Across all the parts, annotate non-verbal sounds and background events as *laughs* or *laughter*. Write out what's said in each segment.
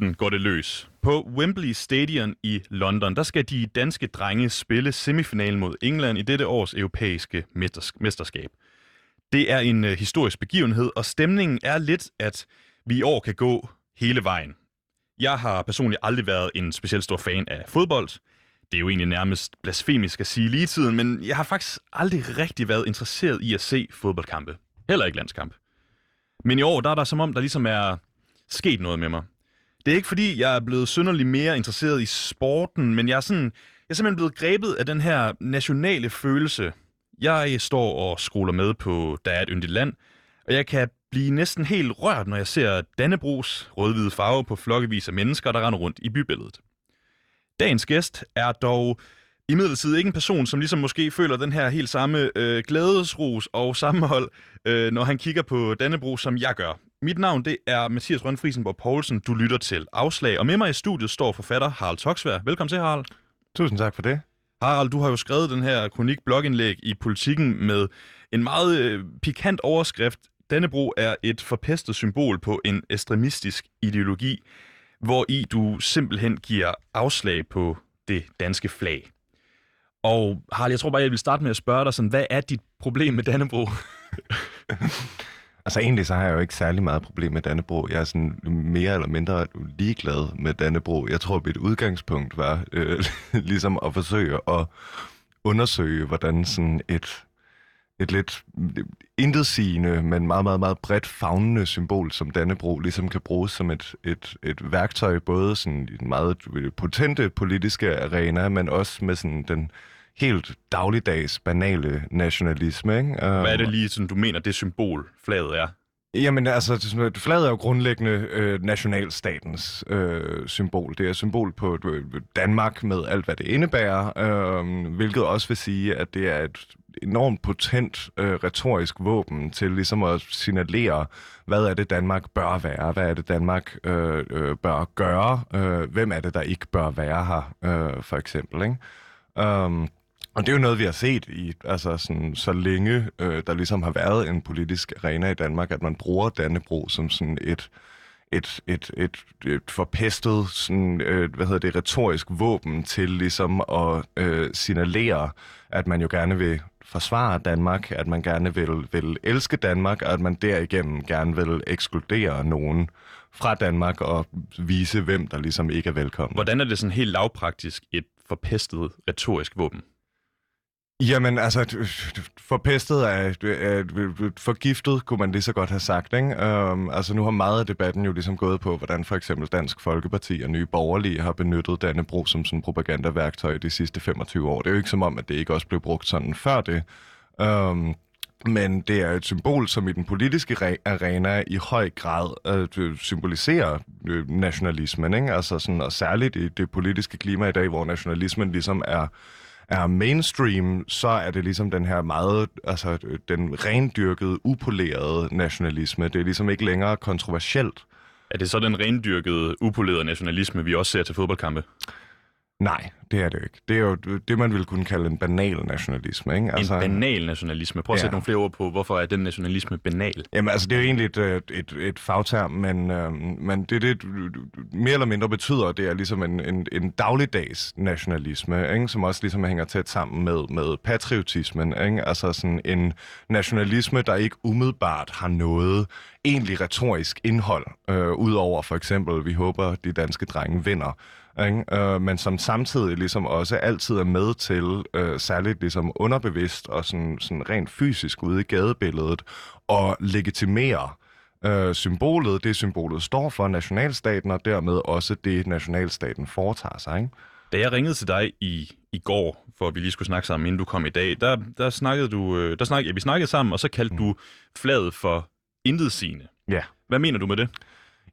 aften går det løs. På Wembley Stadion i London, der skal de danske drenge spille semifinalen mod England i dette års europæiske mesterskab. Det er en øh, historisk begivenhed, og stemningen er lidt, at vi i år kan gå hele vejen. Jeg har personligt aldrig været en specielt stor fan af fodbold. Det er jo egentlig nærmest blasfemisk at sige lige tiden, men jeg har faktisk aldrig rigtig været interesseret i at se fodboldkampe. Heller ikke landskamp. Men i år, der er der som om, der ligesom er sket noget med mig. Det er ikke fordi, jeg er blevet synderligt mere interesseret i sporten, men jeg er, sådan, jeg er simpelthen blevet grebet af den her nationale følelse. Jeg står og scroller med på Der er et yndigt land, og jeg kan blive næsten helt rørt, når jeg ser Dannebrogs rødhvide farve på flokkevis af mennesker, der render rundt i bybilledet. Dagens gæst er dog i ikke en person, som ligesom måske føler den her helt samme øh, glædesrus og sammenhold, øh, når han kigger på Dannebro, som jeg gør. Mit navn det er Mathias Røn Friesenborg Poulsen. Du lytter til Afslag, og med mig i studiet står forfatter Harald Toksvær. Velkommen til, Harald. Tusind tak for det. Harald, du har jo skrevet den her kronik-blogindlæg i Politikken med en meget øh, pikant overskrift. Dannebro er et forpestet symbol på en ekstremistisk ideologi, hvor i du simpelthen giver afslag på det danske flag. Og Harald, jeg tror bare, jeg vil starte med at spørge dig, sådan, hvad er dit problem med Dannebro? *laughs* altså egentlig så har jeg jo ikke særlig meget problem med Dannebro. Jeg er sådan mere eller mindre ligeglad med Dannebro. Jeg tror, at mit udgangspunkt var øh, *laughs* ligesom at forsøge at undersøge, hvordan sådan et et lidt intetsigende, men meget, meget, meget bredt fagnende symbol, som Dannebro ligesom kan bruges som et, et, et værktøj, både sådan i den meget potente politiske arena, men også med sådan den helt dagligdags banale nationalisme. Ikke? Hvad er det lige, sådan, du mener, det symbol, flaget er? Jamen altså, flaget er jo grundlæggende øh, nationalstatens øh, symbol. Det er symbol på øh, Danmark med alt, hvad det indebærer, øh, hvilket også vil sige, at det er et enormt potent øh, retorisk våben til ligesom at signalere, hvad er det Danmark bør være, hvad er det Danmark øh, øh, bør gøre, øh, hvem er det, der ikke bør være her, øh, for eksempel. Ikke? Um, og det er jo noget, vi har set i, altså sådan, så længe øh, der ligesom har været en politisk arena i Danmark, at man bruger Dannebro som sådan et, et, et, et, et forpestet, sådan, øh, hvad hedder det, retorisk våben til ligesom at øh, signalere, at man jo gerne vil forsvare Danmark, at man gerne vil, vil elske Danmark, og at man derigennem gerne vil ekskludere nogen fra Danmark og vise, hvem der ligesom ikke er velkommen. Hvordan er det sådan helt lavpraktisk et forpestet retorisk våben? Jamen, altså, forpestet er, forgiftet, kunne man lige så godt have sagt. Ikke? Um, altså, nu har meget af debatten jo ligesom gået på, hvordan for eksempel Dansk Folkeparti og Nye Borgerlige har benyttet Dannebro som sådan propagandaværktøj de sidste 25 år. Det er jo ikke som om, at det ikke også blev brugt sådan før det. Um, men det er et symbol, som i den politiske arena i høj grad øh, symboliserer øh, nationalismen. Ikke? Altså sådan, og særligt i det politiske klima i dag, hvor nationalismen ligesom er er mainstream, så er det ligesom den her meget, altså den rendyrkede, upolerede nationalisme. Det er ligesom ikke længere kontroversielt. Er det så den rendyrkede, upolerede nationalisme, vi også ser til fodboldkampe? Nej, det er det ikke. Det er jo det, man ville kunne kalde en banal nationalisme. Ikke? Altså, en banal nationalisme? Prøv at ja. sætte nogle flere ord på, hvorfor er den nationalisme banal? Jamen altså, det er jo egentlig et, et, et fagterm, men, øh, men det, det mere eller mindre betyder, det er ligesom en, en, en dagligdags nationalisme, ikke? som også ligesom hænger tæt sammen med, med patriotismen. Ikke? Altså sådan en nationalisme, der ikke umiddelbart har noget egentlig retorisk indhold, øh, udover for eksempel, vi håber, de danske drenge vinder ikke? Øh, men som samtidig ligesom også altid er med til, øh, særligt ligesom underbevidst og sådan, sådan rent fysisk ude i gadebilledet, og legitimere øh, symbolet, det symbolet står for, nationalstaten, og dermed også det, nationalstaten foretager sig. Ikke? Da jeg ringede til dig i, i går, for at vi lige skulle snakke sammen, inden du kom i dag, der, der snakkede du, øh, der snak, ja, vi snakkede sammen, og så kaldte mm. du fladet for intetsigende. Ja. Hvad mener du med det?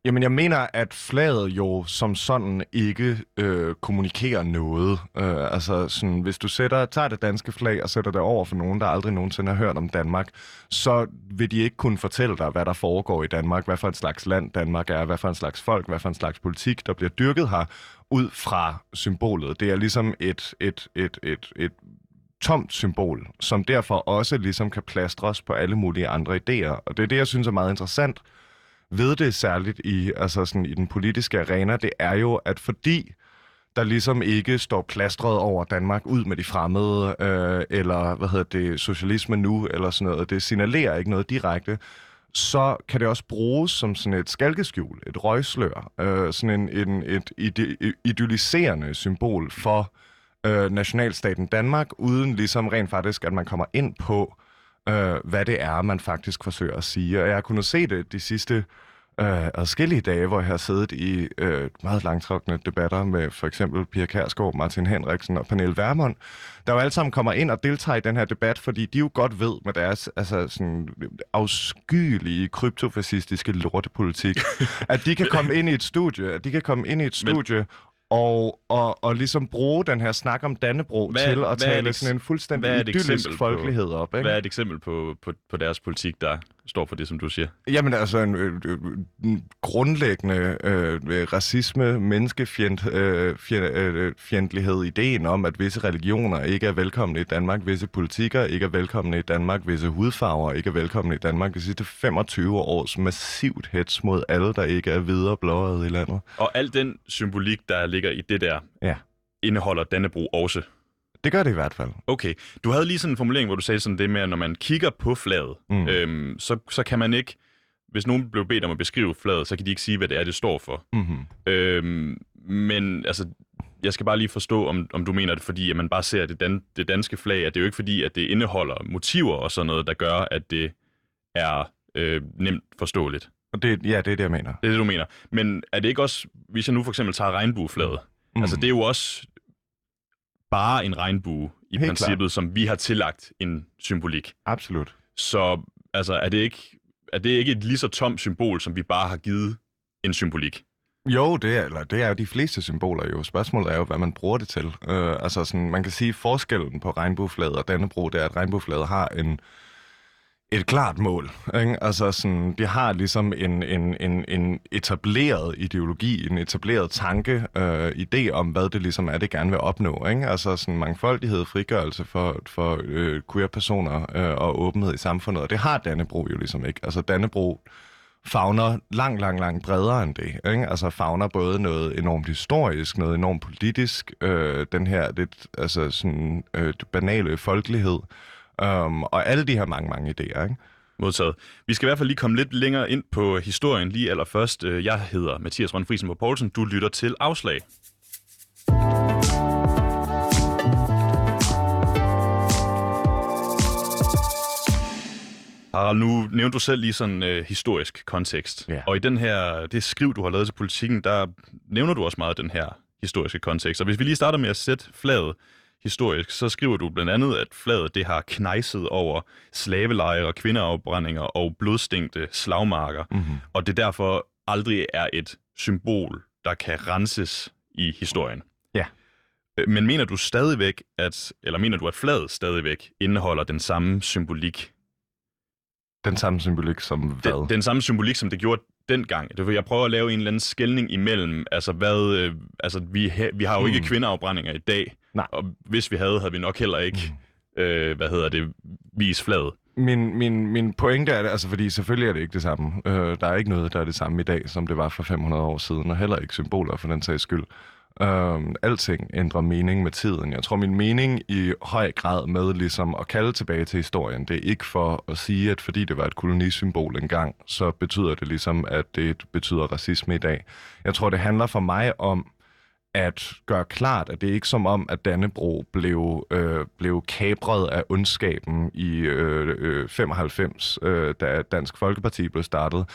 Jamen, jeg mener, at flaget jo som sådan ikke øh, kommunikerer noget. Øh, altså, sådan, hvis du sætter, tager det danske flag og sætter det over for nogen, der aldrig nogensinde har hørt om Danmark, så vil de ikke kunne fortælle dig, hvad der foregår i Danmark, hvad for en slags land Danmark er, hvad for en slags folk, hvad for en slags politik, der bliver dyrket her, ud fra symbolet. Det er ligesom et, et, et, et, et tomt symbol, som derfor også ligesom kan plastres på alle mulige andre idéer. Og det er det, jeg synes er meget interessant ved det særligt i, altså sådan, i den politiske arena, det er jo, at fordi der ligesom ikke står plastret over Danmark ud med de fremmede, øh, eller hvad hedder det, socialisme nu, eller sådan noget, det signalerer ikke noget direkte, så kan det også bruges som sådan et skalkeskjul, et røgslør, øh, sådan en, en, et ide, idylliserende symbol for øh, nationalstaten Danmark, uden ligesom rent faktisk, at man kommer ind på, øh, hvad det er, man faktisk forsøger at sige. Og jeg har kunnet se det de sidste øh, adskillige dage, hvor jeg har siddet i øh, meget langtrækkende debatter med for eksempel Pia Kærsgaard, Martin Henriksen og Pernille Vermund, der jo alle sammen kommer ind og deltager i den her debat, fordi de jo godt ved med deres altså, sådan, afskyelige kryptofascistiske lortepolitik, *laughs* at de kan komme ind i et studie, at de kan komme ind i et studie og, og, og ligesom bruge den her snak om Dannebro hvad, til at tale sådan en fuldstændig idyllisk folkelighed op. Ikke? Hvad er et eksempel på, på, på deres politik, der står for det, som du siger? Jamen altså en, øh, øh, en grundlæggende øh, racisme, menneskefjendtlighed, øh, ideen om, at visse religioner ikke er velkomne i Danmark, visse politikker ikke er velkomne i Danmark, visse hudfarver ikke er velkomne i Danmark. De sidste 25 års massivt hets mod alle, der ikke er videre blåret i landet. Og al den symbolik, der ligger i det der, ja. indeholder Dannebro også? Det gør det i hvert fald. Okay. Du havde lige sådan en formulering, hvor du sagde sådan det med, at når man kigger på flaget, mm. øhm, så, så kan man ikke... Hvis nogen blev bedt om at beskrive flaget, så kan de ikke sige, hvad det er, det står for. Mm-hmm. Øhm, men altså, jeg skal bare lige forstå, om, om du mener det, fordi at man bare ser det, dan, det danske flag, at det er jo ikke fordi, at det indeholder motiver og sådan noget, der gør, at det er øh, nemt forståeligt. Det, ja, det er det, jeg mener. Det er det, du mener. Men er det ikke også, hvis jeg nu for eksempel tager regnbueflaget, mm. altså det er jo også bare en regnbue i Helt princippet, klar. som vi har tillagt en symbolik. Absolut. Så altså, er, det ikke, er det ikke et lige så tomt symbol, som vi bare har givet en symbolik? Jo, det er, eller det er jo de fleste symboler jo. Spørgsmålet er jo, hvad man bruger det til. Uh, altså sådan, man kan sige, forskellen på regnbueflaget og Dannebro, det er, at regnbueflaget har en et klart mål. Ikke? Altså sådan, de har ligesom en, en, en, en etableret ideologi, en etableret tanke, øh, idé om, hvad det ligesom er, det gerne vil opnå. Ikke? Altså sådan mangfoldighed, frigørelse for, for øh, queer-personer øh, og åbenhed i samfundet. Og det har Dannebro jo ligesom ikke. Altså Dannebro fagner langt, langt, langt bredere end det. Ikke? Altså fagner både noget enormt historisk, noget enormt politisk, øh, den her lidt altså sådan, øh, banale folkelighed, Um, og alle de her mange, mange idéer, ikke? Modtaget. Vi skal i hvert fald lige komme lidt længere ind på historien lige allerførst. Øh, jeg hedder Mathias Rønne Friisen på Poulsen. Du lytter til Afslag. Harald, nu nævnte du selv lige sådan uh, historisk kontekst. Ja. Og i den her, det skriv, du har lavet til politikken, der nævner du også meget den her historiske kontekst. Og hvis vi lige starter med at sætte flaget historisk, så skriver du blandt andet, at flaget det har knejset over slavelejre, kvindeafbrændinger og blodstængte slagmarker, mm-hmm. og det derfor aldrig er et symbol, der kan renses i historien. Ja. Øh, men mener du stadigvæk, at, eller mener du, at flaget stadigvæk indeholder den samme symbolik? Den samme symbolik som hvad? Den, den samme symbolik, som det gjorde dengang. Det jeg prøver at lave en eller anden skældning imellem, altså hvad, øh, altså vi, vi har jo mm. ikke kvindeafbrændinger i dag, Nej. Og hvis vi havde, havde vi nok heller ikke, mm. øh, hvad hedder det, vis fladet. Min, min, min pointe er, altså fordi selvfølgelig er det ikke det samme. Øh, der er ikke noget, der er det samme i dag, som det var for 500 år siden, og heller ikke symboler for den sags skyld. Øh, alting ændrer mening med tiden. Jeg tror, min mening i høj grad med ligesom at kalde tilbage til historien, det er ikke for at sige, at fordi det var et kolonisymbol engang, så betyder det ligesom, at det betyder racisme i dag. Jeg tror, det handler for mig om, at gøre klart, at det er ikke som om, at Dannebro blev, øh, blev kabret af ondskaben i øh, øh, 95, øh, da Dansk Folkeparti blev startet.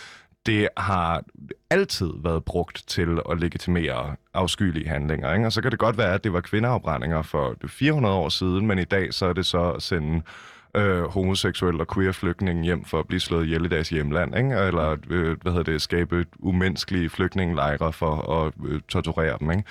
Det har altid været brugt til at legitimere afskyelige handlinger. Ikke? Og så kan det godt være, at det var kvindeafbrændinger for 400 år siden, men i dag så er det så at sende øh, homoseksuelle og queer flygtninge hjem for at blive slået ihjel i deres hjemland, ikke? eller øh, hvad hedder det, skabe umenneskelige flygtningelejre for at øh, torturere dem. Ikke?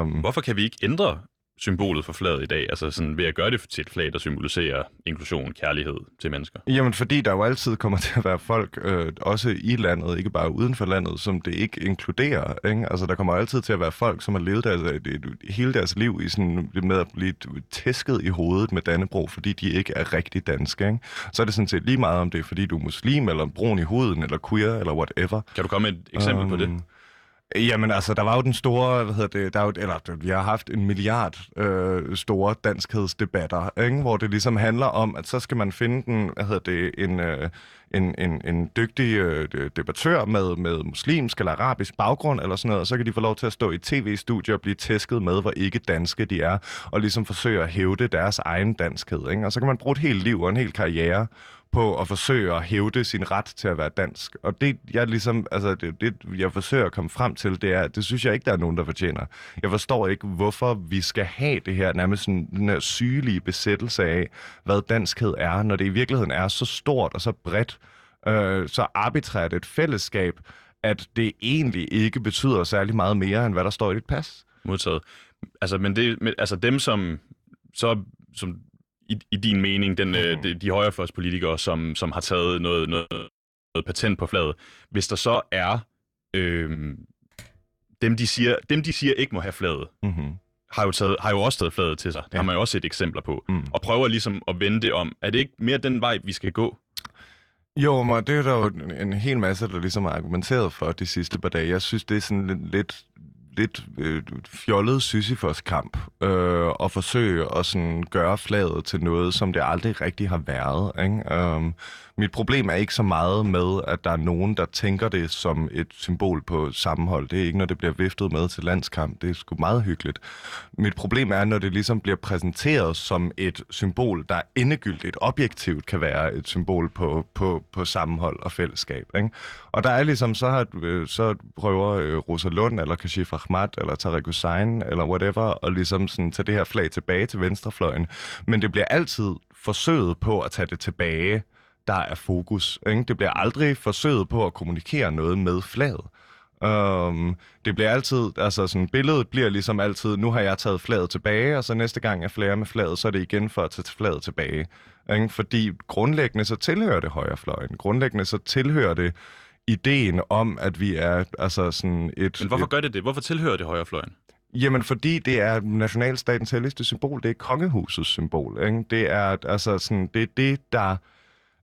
Um, Hvorfor kan vi ikke ændre symbolet for flaget i dag? Altså sådan ved at gøre det til et flag, der symboliserer inklusion, kærlighed til mennesker? Jamen, fordi der jo altid kommer *laughs* til at være folk, øh, også i landet, ikke bare uden for landet, som det ikke inkluderer. Ikke? Altså, der kommer altid til at være folk, som har levet deres, hele deres liv i sådan, med at blive tæsket i hovedet med Dannebro, fordi de ikke er rigtig danske. Ikke? Så er det sådan set lige meget om det er, fordi du er muslim, eller brun i huden, eller queer, eller whatever. Kan du komme med et eksempel um, på det? Jamen altså, der var jo den store, hvad hedder det, der er jo, eller vi har haft en milliard øh, store danskhedsdebatter, ikke? hvor det ligesom handler om, at så skal man finde den, hvad hedder det, en, øh, en, en, en dygtig øh, debattør med, med muslimsk eller arabisk baggrund eller sådan noget, og så kan de få lov til at stå i tv-studier og blive tæsket med, hvor ikke danske de er, og ligesom forsøge at hævde deres egen danskhed. Ikke? Og så kan man bruge et helt liv og en hel karriere på at forsøge at hævde sin ret til at være dansk. Og det, jeg ligesom, altså det, det, jeg forsøger at komme frem til, det er, at det synes jeg ikke, der er nogen, der fortjener. Jeg forstår ikke, hvorfor vi skal have det her nærmest sådan, den her sygelige besættelse af, hvad danskhed er, når det i virkeligheden er så stort og så bredt, øh, så arbitrært et fællesskab, at det egentlig ikke betyder særlig meget mere, end hvad der står i dit pas. Modtaget. Altså, men det, altså dem, som så som i, i din mening, den, øh, de, de højrefløjspolitikere, som, som har taget noget, noget, noget patent på fladet, hvis der så er øh, dem, de siger, dem, de siger ikke må have fladet, mm-hmm. har, jo taget, har jo også taget fladet til sig. Ja. Det har man jo også set eksempler på. Mm. Og prøver ligesom at vende det om. Er det ikke mere den vej, vi skal gå? Jo, men det er der jo en hel masse, der ligesom har argumenteret for de sidste par dage. Jeg synes, det er sådan lidt, lidt øh, fjollet Sisyfos-kamp øh, og forsøge at sådan gøre flaget til noget, som det aldrig rigtig har været. Ikke? Um, mit problem er ikke så meget med, at der er nogen, der tænker det som et symbol på sammenhold. Det er ikke, når det bliver viftet med til landskamp. Det er sgu meget hyggeligt. Mit problem er, når det ligesom bliver præsenteret som et symbol, der endegyldigt, objektivt kan være et symbol på, på, på sammenhold og fællesskab. Ikke? Og der er ligesom, så, har, øh, så prøver øh, Rosa Lund, eller Kashif Ahmad, eller Tariq Hussein, eller whatever, og ligesom sådan tage det her flag tilbage til venstrefløjen. Men det bliver altid forsøget på at tage det tilbage der er fokus. Ikke? Det bliver aldrig forsøget på at kommunikere noget med flaget. Um, det bliver altid, altså sådan, billedet bliver ligesom altid, nu har jeg taget flaget tilbage, og så næste gang jeg flager med flaget, så er det igen for at tage flaget tilbage. Ikke? Fordi grundlæggende så tilhører det højrefløjen. Grundlæggende så tilhører det ideen om, at vi er altså sådan et... Men hvorfor gør det det? Hvorfor tilhører det højrefløjen? Jamen, fordi det er nationalstatens helligste symbol. Det er kongehusets symbol. Ikke? Det er altså sådan, det er det, der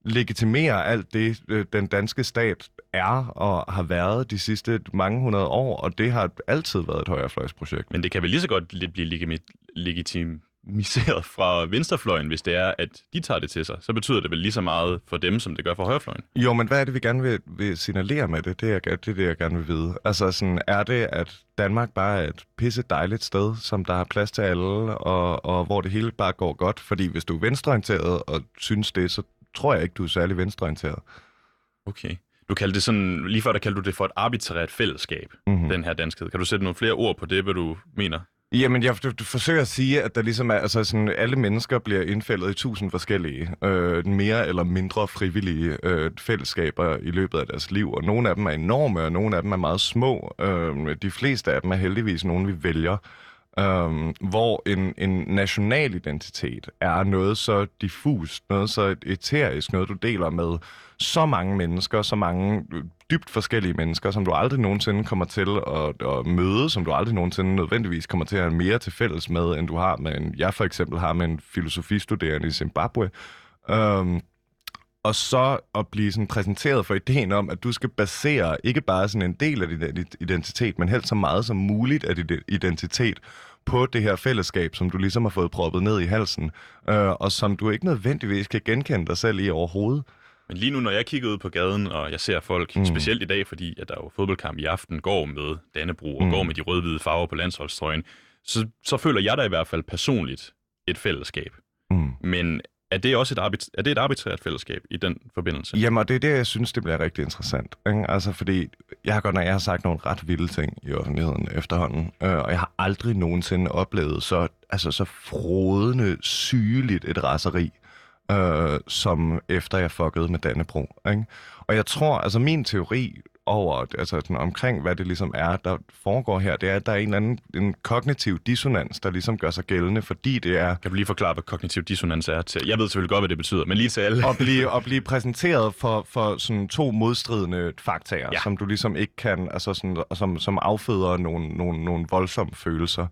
legitimere alt det, øh, den danske stat er og har været de sidste mange hundrede år, og det har altid været et højrefløjsprojekt. Men det kan vel lige så godt lidt blive legitimiseret fra venstrefløjen, hvis det er, at de tager det til sig. Så betyder det vel lige så meget for dem, som det gør for højrefløjen. Jo, men hvad er det, vi gerne vil, vil signalere med det? Det er, det er det, jeg gerne vil vide. Altså, sådan, er det, at Danmark bare er et pisse dejligt sted, som der har plads til alle, og, og hvor det hele bare går godt? Fordi hvis du er venstreorienteret og synes det, så tror jeg ikke, du er særlig venstreorienteret. Okay. Du kaldte det sådan, lige før der kaldte du det for et arbitrært fællesskab, mm-hmm. den her danskhed. Kan du sætte nogle flere ord på det, hvad du mener? Jamen, jeg du, du forsøger at sige, at der ligesom er, altså sådan, alle mennesker bliver indfældet i tusind forskellige, øh, mere eller mindre frivillige øh, fællesskaber i løbet af deres liv, og nogle af dem er enorme, og nogle af dem er meget små. Øh, de fleste af dem er heldigvis nogen, vi vælger. Øhm, hvor en, en national identitet er noget så diffust, noget så eterisk, noget du deler med så mange mennesker, så mange øh, dybt forskellige mennesker, som du aldrig nogensinde kommer til at, at møde, som du aldrig nogensinde nødvendigvis kommer til at have mere til fælles med, end du har med en, jeg for eksempel har med en filosofistuderende i Zimbabwe. Øhm, og så at blive sådan præsenteret for ideen om, at du skal basere ikke bare sådan en del af din identitet, men helst så meget som muligt af din identitet på det her fællesskab, som du ligesom har fået proppet ned i halsen, øh, og som du ikke nødvendigvis kan genkende dig selv i overhovedet. Men lige nu, når jeg kigger ud på gaden, og jeg ser folk, mm. specielt i dag, fordi at der er jo fodboldkamp i aften, går med Dannebro og mm. går med de rød-hvide farver på landsholdstrøjen, så, så føler jeg da i hvert fald personligt et fællesskab. Mm. Men er det også et, arbit- er det et arbitrært fællesskab i den forbindelse? Jamen, og det er det, jeg synes, det bliver rigtig interessant. Ikke? Altså, fordi jeg har godt nok jeg har sagt nogle ret vilde ting i offentligheden efterhånden, øh, og jeg har aldrig nogensinde oplevet så, altså, så frodende, sygeligt et raseri, øh, som efter jeg fuckede med Dannebro. Ikke? Og jeg tror, altså min teori over, altså sådan omkring, hvad det ligesom er, der foregår her, det er, at der er en eller anden en kognitiv dissonans, der ligesom gør sig gældende, fordi det er Kan du lige forklare, hvad kognitiv dissonans er? Til? Jeg ved selvfølgelig godt, hvad det betyder, men lige til alle. at blive, *laughs* at blive præsenteret for, for sådan to modstridende faktorer, Ja. ja. som du ligesom ikke kan, altså sådan, som, som afføder nogle, nogle, nogle voldsomme følelser.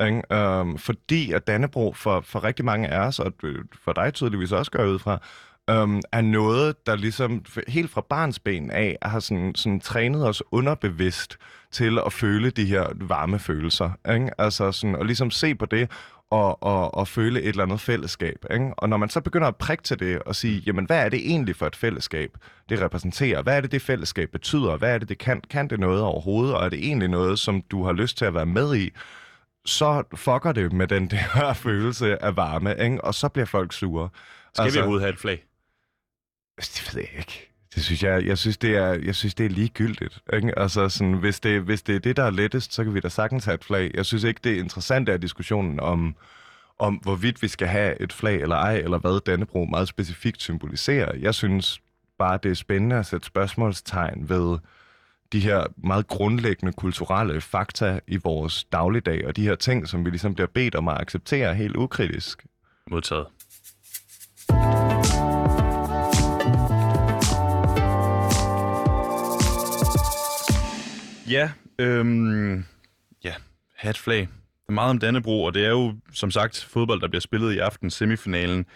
Ikke? Øhm, fordi at Dannebro for, for rigtig mange af os, og øh, for dig tydeligvis også gør ud fra, øhm, er noget, der ligesom helt fra barnsben af har sådan, sådan trænet os underbevidst til at føle de her varme følelser. Ikke? Altså sådan, og ligesom se på det, og, og, og føle et eller andet fællesskab. Ikke? Og når man så begynder at prikke til det og sige, jamen hvad er det egentlig for et fællesskab, det repræsenterer? Hvad er det, det fællesskab betyder? Hvad er det, det kan? Kan det noget overhovedet? Og er det egentlig noget, som du har lyst til at være med i? Så fucker det med den der *laughs* følelse af varme, ikke? og så bliver folk sure. Skal altså... vi overhovedet have et flag? Det ved jeg ikke. Det synes jeg, jeg synes, det er, jeg synes, det er ligegyldigt. Ikke? Altså, sådan, hvis, det, hvis det er det, der er lettest, så kan vi da sagtens have et flag. Jeg synes ikke, det er interessant er diskussionen om, om hvorvidt vi skal have et flag eller ej, eller hvad Dannebro meget specifikt symboliserer. Jeg synes bare, det er spændende at sætte spørgsmålstegn ved de her meget grundlæggende kulturelle fakta i vores dagligdag, og de her ting, som vi ligesom bliver bedt om at acceptere helt ukritisk. Modtaget. Ja, øhm, ja, have et flag. Det er meget om Dannebro, og det er jo, som sagt, fodbold, der bliver spillet i aften, semifinalen.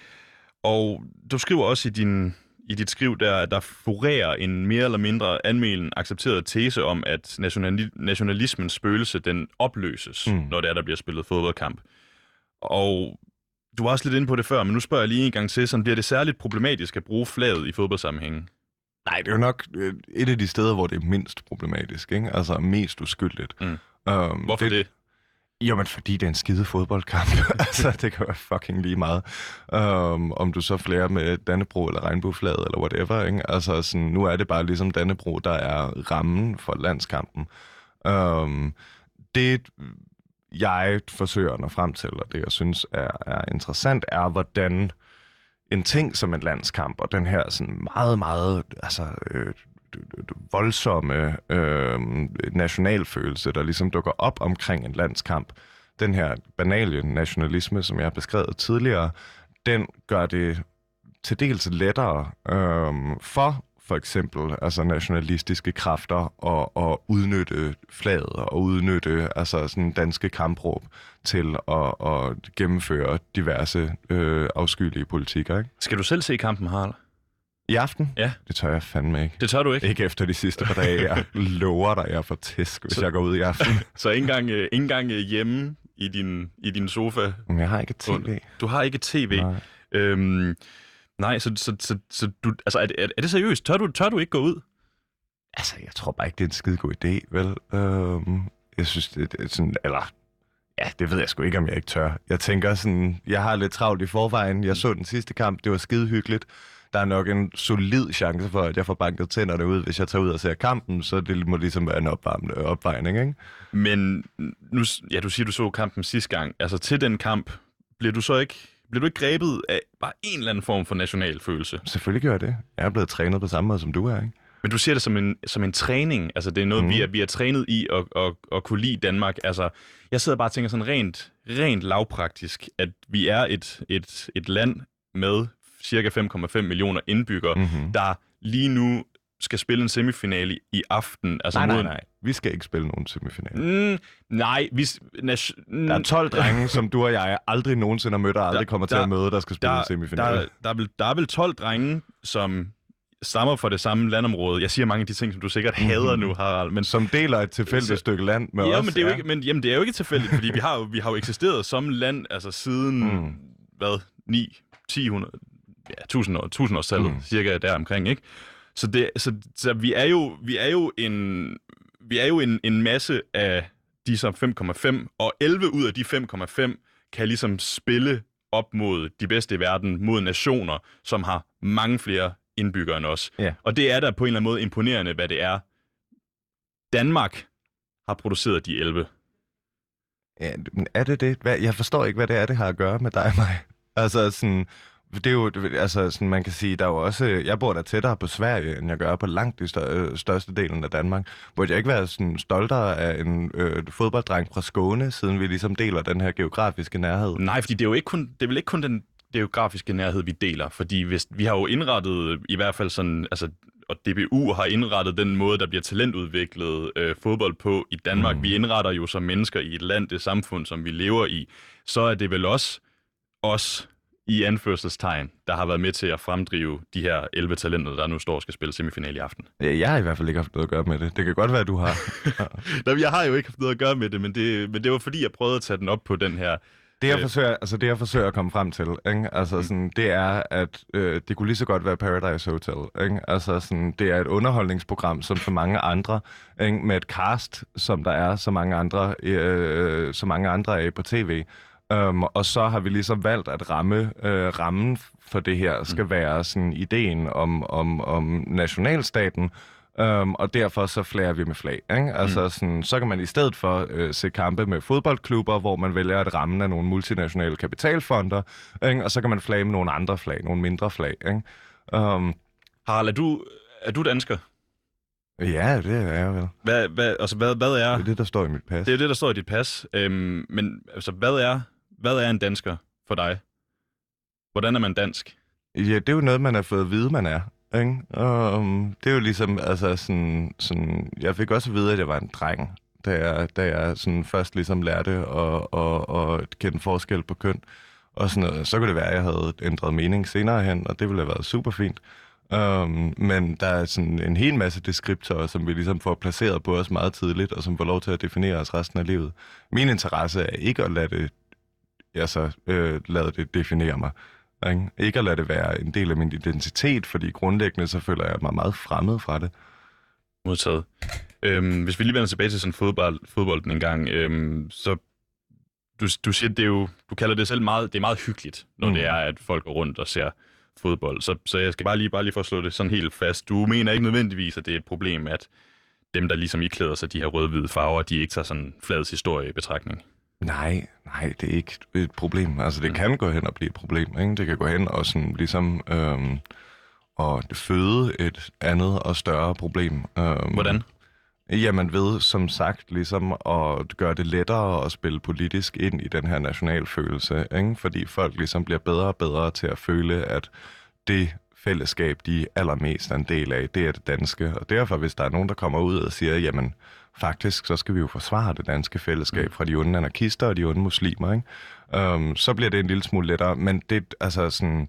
Og du skriver også i, din, i dit skriv der, at der florerer en mere eller mindre anmelden accepteret tese om, at nationali- nationalismens spøgelse, den opløses, mm. Når det er, der bliver spillet fodboldkamp. Og du var også lidt inde på det før, men nu spørger jeg lige en gang til, så bliver det særligt problematisk at bruge flaget i fodboldsammenhængen? Nej, det er jo nok øh, et af de steder, hvor det er mindst problematisk, ikke? Altså mest uskyldigt. Mm. Um, Hvorfor det? det? Jamen, fordi det er en skide fodboldkamp. *laughs* altså, det kan være fucking lige meget. Um, om du så flærer med Dannebro eller regnbueflaget eller whatever, ikke? Altså, sådan, nu er det bare ligesom Dannebro, der er rammen for landskampen. Um, det, jeg forsøger at nå frem til, og det, jeg synes er, er interessant, er, hvordan en ting som en landskamp, og den her sådan meget, meget altså, øh, voldsomme øh, nationalfølelse, der ligesom dukker op omkring en landskamp, den her banale nationalisme, som jeg har beskrevet tidligere, den gør det til dels lettere øh, for for eksempel altså nationalistiske kræfter og, at udnytte flaget og udnytte altså sådan danske kampråb til at, at gennemføre diverse øh, afskyelige politikker. Ikke? Skal du selv se kampen, Harald? I aften? Ja. Det tør jeg fandme ikke. Det tør du ikke? Ikke efter de sidste par dage. Jeg *laughs* lover dig, jeg får tæsk, hvis Så- jeg går ud i aften. *laughs* Så ikke engang, øh, ikke engang øh, hjemme i din, i din sofa? Jeg har ikke tv. Du har ikke tv? Nej. Øhm, nej, så, så, så, så du, altså, er, det- er, er det seriøst? Tør du, tør du ikke gå ud? Altså, jeg tror bare ikke, det er en skide god idé, vel? Øhm, jeg synes, det, det er sådan... Eller... Ja, det ved jeg sgu ikke, om jeg ikke tør. Jeg tænker sådan... Jeg har lidt travlt i forvejen. Jeg så den sidste kamp. Det var skide hyggeligt. Der er nok en solid chance for, at jeg får banket tænderne ud, hvis jeg tager ud og ser kampen, så det må ligesom være en opvarmende opvejning, ikke? Men nu, ja, du siger, du så kampen sidste gang. Altså til den kamp, bliver du så ikke, bliver du ikke grebet af bare en eller anden form for national følelse? Selvfølgelig gør jeg det. Jeg er blevet trænet på samme måde, som du er, ikke? Men du ser det som en, som en træning. Altså det er noget, mm. Vi, er, vi er trænet i at, at, at kunne lide Danmark. Altså jeg sidder bare og tænker sådan rent, rent lavpraktisk, at vi er et, et, et land med cirka 5,5 millioner indbyggere, mm. Mm-hmm. der lige nu skal spille en semifinale i, aften. Altså Nej, nej, mod- nej. Vi skal ikke spille nogen semifinal. Mm, nej, vi... s- Nation, Der er 12 drenge, som du og jeg aldrig nogensinde har mødt og aldrig Der- kommer til der- at møde, der skal spille der, en semifinal. der, der, er vel, der er vel 12 drenge, som stammer fra det samme landområde. Jeg siger mange af de ting, som du sikkert Mhm. hader nu, Harald, men Som deler et tilfældigt Så- stykke land med ja, os. men det er jo ikke, men, jamen, det er jo ikke tilfældigt, fordi vi har jo, vi har jo eksisteret som land, altså siden, mm. Mm. hvad, 9, 10, 100, ja, 1000 år, 1000 årstallet, mm. Mm. cirka der omkring, ikke? Så, det, så, så vi er jo, vi er jo en, vi er jo en, en masse af de som 5,5, og 11 ud af de 5,5 kan ligesom spille op mod de bedste i verden, mod nationer, som har mange flere indbyggere end os. Ja. Og det er da på en eller anden måde imponerende, hvad det er. Danmark har produceret de 11. Ja, men er det det? Hvad, jeg forstår ikke, hvad det er, det har at gøre med dig og mig. Altså sådan, det er jo, altså sådan, man kan sige, der er jo også, jeg bor der tættere på Sverige, end jeg gør på langt de stør, største delen af Danmark. Burde jeg ikke være sådan stoltere af en øh, fodbolddreng fra Skåne, siden vi ligesom deler den her geografiske nærhed? Nej, fordi det er jo ikke kun, det er vel ikke kun den geografiske nærhed, vi deler, fordi hvis, vi har jo indrettet i hvert fald sådan, altså og DBU har indrettet den måde, der bliver talentudviklet øh, fodbold på i Danmark. Mm. Vi indretter jo som mennesker i et land, det samfund, som vi lever i. Så er det vel også os, i anførselstegn, der har været med til at fremdrive de her 11 talenter, der nu står og skal spille semifinal i aften. Jeg har i hvert fald ikke haft noget at gøre med det. Det kan godt være, at du har. *laughs* Nej, jeg har jo ikke haft noget at gøre med det, men det, men det var fordi, jeg prøvede at tage den op på den her det jeg, øh. forsøger, altså det, jeg forsøger at komme frem til, ikke? Altså mm. sådan, det er, at øh, det kunne lige så godt være Paradise Hotel. Ikke? Altså sådan, det er et underholdningsprogram, som så mange andre, ikke? med et cast, som der er så mange andre, øh, så mange andre af på tv. Um, og så har vi ligesom valgt, at ramme, øh, rammen for det her skal mm. være sådan ideen om, om, om nationalstaten, Um, og derfor så flager vi med flag. Ikke? Altså, mm. sådan, så kan man i stedet for øh, se kampe med fodboldklubber, hvor man vælger at ramme af nogle multinationale kapitalfonder, ikke? og så kan man flage med nogle andre flag, nogle mindre flag. Ikke? Um, Harald, er du, er du dansker? Ja, det er jeg vel. Hvad, hvad, altså, hvad, hvad er... Det er det, der står i mit pas. Det er det, der står i dit pas. Øhm, men altså, hvad er, hvad er en dansker for dig? Hvordan er man dansk? Ja, det er jo noget, man har fået at vide, man er. Ikke? Um, det er jo ligesom, altså sådan, sådan, jeg fik også at vide, at jeg var en dreng, da jeg, da jeg sådan først ligesom lærte at, at, at kende forskel på køn og sådan noget. Så kunne det være, at jeg havde ændret mening senere hen, og det ville have været super fint. Um, men der er sådan en hel masse deskriptorer, som vi ligesom får placeret på os meget tidligt, og som får lov til at definere os resten af livet. Min interesse er ikke at lade det, altså, øh, lade det definere mig. Ikke? ikke at lade det være en del af min identitet, fordi grundlæggende så føler jeg mig meget fremmed fra det. Modtaget. Øhm, hvis vi lige vender tilbage til sådan fodbold, fodbolden en gang, øhm, så du, du siger, det er jo, du kalder det selv meget, det er meget hyggeligt, når mm. det er, at folk går rundt og ser fodbold. Så, så jeg skal bare lige, bare lige for at slå det sådan helt fast. Du mener ikke nødvendigvis, at det er et problem, at dem, der ligesom iklæder sig de her rød-hvide farver, de ikke tager sådan flads historie i betragtning? Nej, nej, det er ikke et problem. Altså, det mm. kan gå hen og blive et problem. Ikke? Det kan gå hen og sådan, ligesom øhm, og føde et andet og større problem. Øhm, Hvordan? Jamen ved, som sagt, ligesom at gøre det lettere at spille politisk ind i den her nationalfølelse, ikke? fordi folk ligesom bliver bedre og bedre til at føle, at det fællesskab, de allermest er en del af, det er det danske. Og derfor, hvis der er nogen, der kommer ud og siger, jamen, faktisk, så skal vi jo forsvare det danske fællesskab mm. fra de onde anarkister og de onde muslimer, ikke? Um, så bliver det en lille smule lettere. Men det, altså sådan,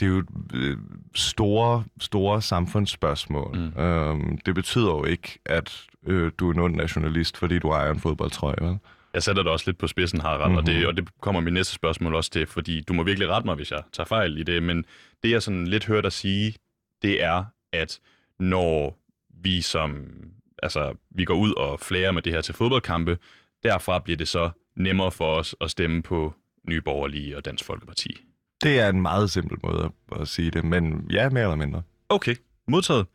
det er jo øh, store, store samfundsspørgsmål. Mm. Um, det betyder jo ikke, at øh, du er en ond nationalist, fordi du ejer en fodboldtrøje, vel? Jeg sætter det også lidt på spidsen, Harald, mm-hmm. og, det, mhm. og det kommer min næste spørgsmål også til, fordi du må virkelig rette mig, hvis jeg tager fejl i det, men det jeg sådan lidt hørte dig sige, det er, at når vi som altså, vi går ud og flærer med det her til fodboldkampe. Derfra bliver det så nemmere for os at stemme på Nye Borgerlige og Dansk Folkeparti. Det er en meget simpel måde at sige det, men ja, mere eller mindre. Okay, modtaget.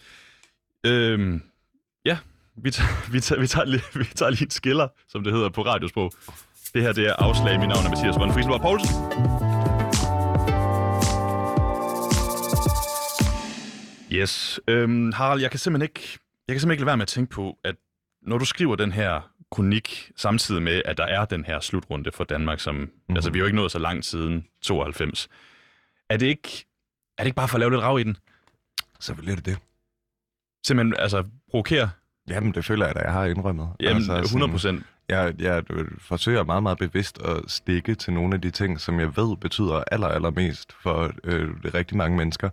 Øhm, vi tager, *laughs* vi, tager, vi, tager lige, vi tager lige en skiller, som det hedder på radiosprog. Det her det er afslag. Mit navn er Mathias von Friesborg Poulsen. Yes. Øhm, Harald, jeg kan simpelthen ikke jeg kan simpelthen ikke lade være med at tænke på, at når du skriver den her kronik, samtidig med, at der er den her slutrunde for Danmark, som, mm-hmm. altså vi har jo ikke nået så langt siden 92, er det ikke, er det ikke bare for at lave lidt rav i den? Selvfølgelig er det det. Simpelthen, altså, provokere? Jamen, det føler jeg da, jeg har indrømmet. Jamen, altså, 100 procent. Jeg, jeg forsøger meget, meget bevidst at stikke til nogle af de ting, som jeg ved betyder aller, allermest for øh, rigtig mange mennesker.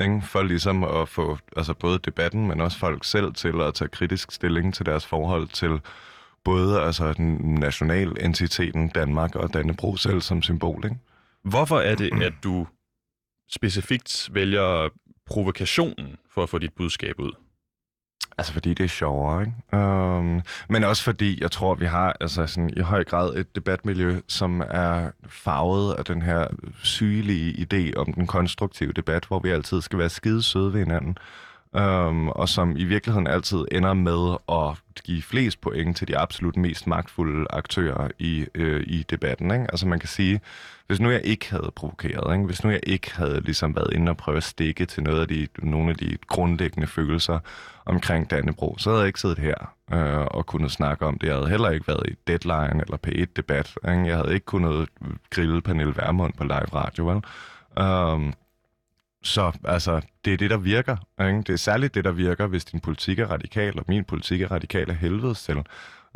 Ikke? For ligesom at få altså både debatten, men også folk selv til at tage kritisk stilling til deres forhold til både altså den national entiteten Danmark og Dannebro selv som symbol. Ikke? Hvorfor er det, at du specifikt vælger provokationen for at få dit budskab ud? Altså fordi det er sjovere, ikke? Um, men også fordi, jeg tror, vi har altså sådan, i høj grad et debatmiljø, som er farvet af den her sygelige idé om den konstruktive debat, hvor vi altid skal være skide søde ved hinanden øhm, og som i virkeligheden altid ender med at give flest point til de absolut mest magtfulde aktører i, øh, i debatten. Ikke? Altså man kan sige, hvis nu jeg ikke havde provokeret, ikke? hvis nu jeg ikke havde ligesom været inde og prøve at stikke til noget af de, nogle af de grundlæggende følelser omkring Dannebro, så havde jeg ikke siddet her øh, og kunnet snakke om det. Jeg havde heller ikke været i Deadline eller P1-debat. Ikke? Jeg havde ikke kunnet grille Pernille Vermund på live radio. Vel? Um, så altså, det er det, der virker. Ikke? Det er særligt det, der virker, hvis din politik er radikal, og min politik er radikal af helvedes til.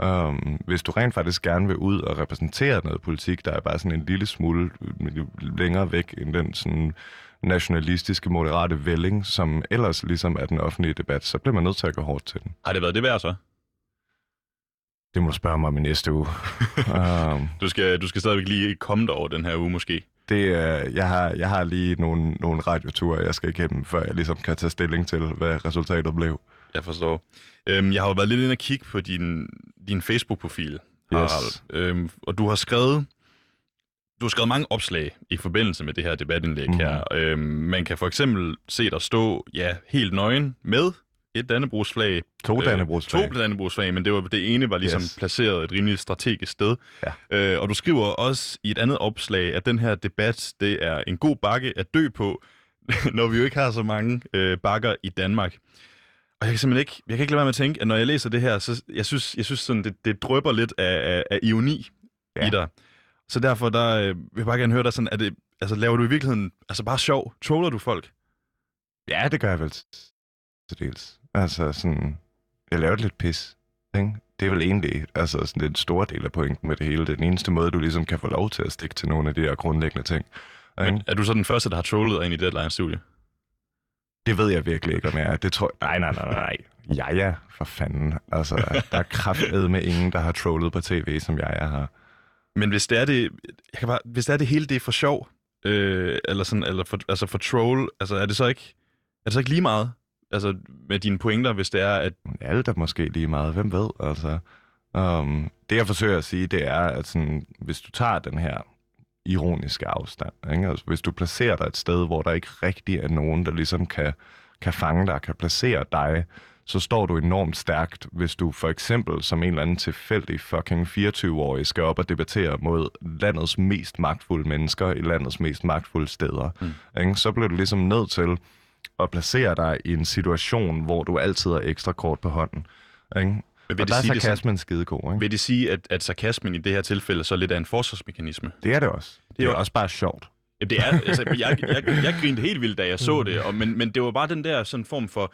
Um, hvis du rent faktisk gerne vil ud og repræsentere noget politik, der er bare sådan en lille smule længere væk end den sådan nationalistiske, moderate vælling, som ellers ligesom er den offentlige debat, så bliver man nødt til at gå hårdt til den. Har det været det værd så? Det må du spørge mig om i næste uge. um, *laughs* du, skal, du skal stadigvæk lige komme over den her uge måske. Det, uh, jeg, har, jeg har lige nogle, nogle radioture, jeg skal igennem, før jeg ligesom kan tage stilling til, hvad resultatet blev. Jeg forstår. Øhm, jeg har jo været lidt inde og kigge på din, din Facebook-profil, Harald. Yes. Øhm, og du har skrevet du har skrevet mange opslag i forbindelse med det her debatindlæg mm. her. Øhm, man kan for eksempel se dig stå ja, helt nøgen med et Dannebrugsflag. To. Øh, to Dannebrugsflag, men det, var, det ene var ligesom yes. placeret et rimelig strategisk sted. Ja. Øh, og du skriver også i et andet opslag, at den her debat, det er en god bakke at dø på, *laughs* når vi jo ikke har så mange øh, bakker i Danmark. Og jeg kan simpelthen ikke, jeg kan ikke lade være med at tænke, at når jeg læser det her, så jeg synes, jeg synes sådan, det, det drøber lidt af, af, af ironi ja. i dig. Så derfor der, øh, vil jeg bare gerne høre dig sådan, er det, altså, laver du i virkeligheden altså bare sjov? Troller du folk? Ja, det gør jeg vel til dels. Altså sådan, jeg laver lidt pis. Ikke? Det er vel egentlig altså sådan den store del af pointen med det hele. Den eneste måde, du ligesom kan få lov til at stikke til nogle af de her grundlæggende ting. Men er du så den første, der har trollet ind i Deadline-studie? Det ved jeg virkelig ikke, om jeg er. Det tror jeg... Nej, nej, nej, nej. Ja, ja, for fanden. Altså, der er kraftet med ingen, der har trollet på tv, som jeg er her. Men hvis det er det, jeg kan bare, hvis det er det hele, det er for sjov, øh, eller sådan, eller for, altså for troll, altså er det så ikke, er det så ikke lige meget? Altså med dine pointer, hvis det er, at... Alt er måske lige meget, hvem ved, altså. Um, det jeg forsøger at sige, det er, at sådan, hvis du tager den her ironiske afstand, ikke? Altså, hvis du placerer dig et sted, hvor der ikke rigtig er nogen, der ligesom kan, kan fange dig, kan placere dig så står du enormt stærkt, hvis du for eksempel som en eller anden tilfældig fucking 24-årig skal op og debattere mod landets mest magtfulde mennesker i landets mest magtfulde steder. Mm. Ikke? Så bliver du ligesom nødt til at placere dig i en situation, hvor du altid har ekstra kort på hånden. Ikke? Men vil og der er sarkasmen skidegod. Ikke? Vil det sige, at, at sarkasmen i det her tilfælde så lidt er en forsvarsmekanisme? Det er det også. Det er, det er også bare sjovt. Jamen, det er, altså, jeg, jeg, jeg, jeg grinte helt vildt, da jeg så det, og, men, men det var bare den der sådan form for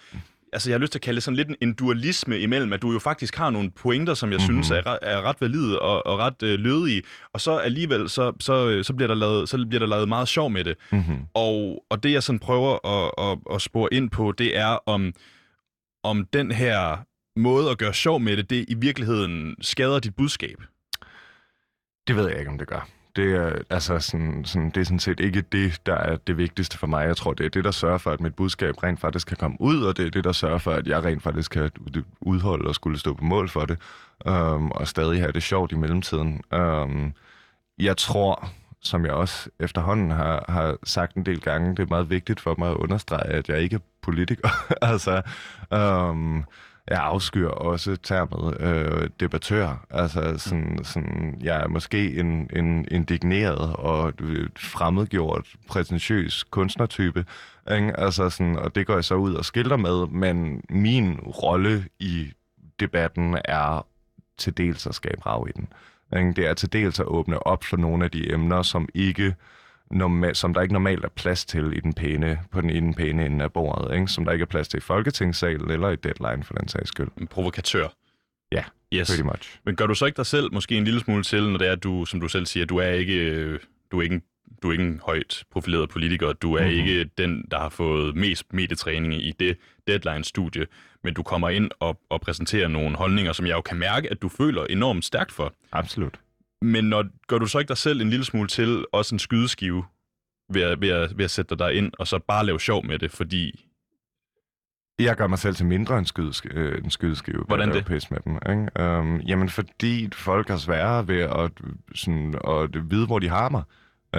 altså jeg har lyst til at kalde det sådan lidt en dualisme imellem, at du jo faktisk har nogle pointer, som jeg mm-hmm. synes er, er ret valide og, og ret øh, lødige, og så alligevel, så, så, øh, så, bliver der lavet, så bliver der lavet meget sjov med det. Mm-hmm. Og, og det jeg sådan prøver at, at, at spore ind på, det er om, om den her måde at gøre sjov med det, det i virkeligheden skader dit budskab. Det ved jeg ikke, om det gør det er, altså sådan, sådan, det er sådan set ikke det, der er det vigtigste for mig. Jeg tror, det er det, der sørger for, at mit budskab rent faktisk kan komme ud, og det er det, der sørger for, at jeg rent faktisk kan udholde og skulle stå på mål for det, øhm, og stadig have det sjovt i mellemtiden. Øhm, jeg tror, som jeg også efterhånden har, har sagt en del gange, det er meget vigtigt for mig at understrege, at jeg ikke er politiker. *laughs* altså, øhm, jeg afskyr også termet øh, debattør. Altså, sådan, sådan, jeg er måske en, en indigneret og øh, fremmedgjort, prætentiøs kunstnertype. Ikke? Altså, sådan, og det går jeg så ud og skilter med, men min rolle i debatten er til dels at skabe rav i den. Ikke? Det er til dels at åbne op for nogle af de emner, som ikke normal, som der ikke normalt er plads til i den pæne, på den, i den pæne ende af bordet, ikke? som der ikke er plads til i Folketingssalen eller i deadline for den sags skyld. En provokatør. Ja, yes. pretty much. Men gør du så ikke dig selv måske en lille smule til, når det er, at du, som du selv siger, du er ikke, du er ikke en du er ikke en højt profileret politiker, du er mm-hmm. ikke den, der har fået mest medietræning i det deadline-studie, men du kommer ind og, og præsenterer nogle holdninger, som jeg jo kan mærke, at du føler enormt stærkt for. Absolut. Men når, gør du så ikke dig selv en lille smule til også en skydeskive ved at, ved, at, ved at sætte dig ind, og så bare lave sjov med det, fordi... Jeg gør mig selv til mindre en, skydesk, øh, en skydeskive. Hvordan det? Pisse med dem, ikke? Um, jamen, fordi folk har sværere ved at, sådan, at vide, hvor de har mig.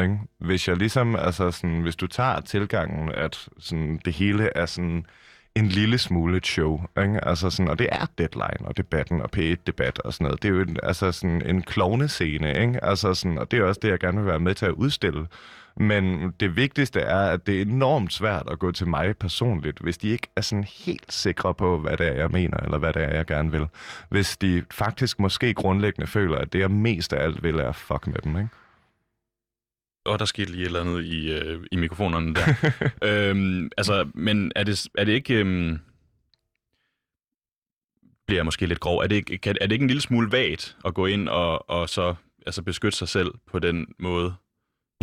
Ikke? Hvis jeg ligesom, altså sådan, hvis du tager tilgangen, at sådan, det hele er sådan en lille smule et show. Ikke? Altså sådan, og det er deadline og debatten og P1-debat og sådan noget. Det er jo en, altså sådan en klovnescene, ikke? Altså sådan, og det er også det, jeg gerne vil være med til at udstille. Men det vigtigste er, at det er enormt svært at gå til mig personligt, hvis de ikke er sådan helt sikre på, hvad det er, jeg mener, eller hvad det er, jeg gerne vil. Hvis de faktisk måske grundlæggende føler, at det, jeg mest af alt vil, er fuck med dem, ikke? Og der skete lige et eller andet i, øh, i mikrofonerne der. *laughs* øhm, altså, men er det, er det ikke... Øhm, bliver jeg måske lidt grov. Er det, ikke, kan, er det ikke en lille smule vagt at gå ind og, og så altså beskytte sig selv på den måde?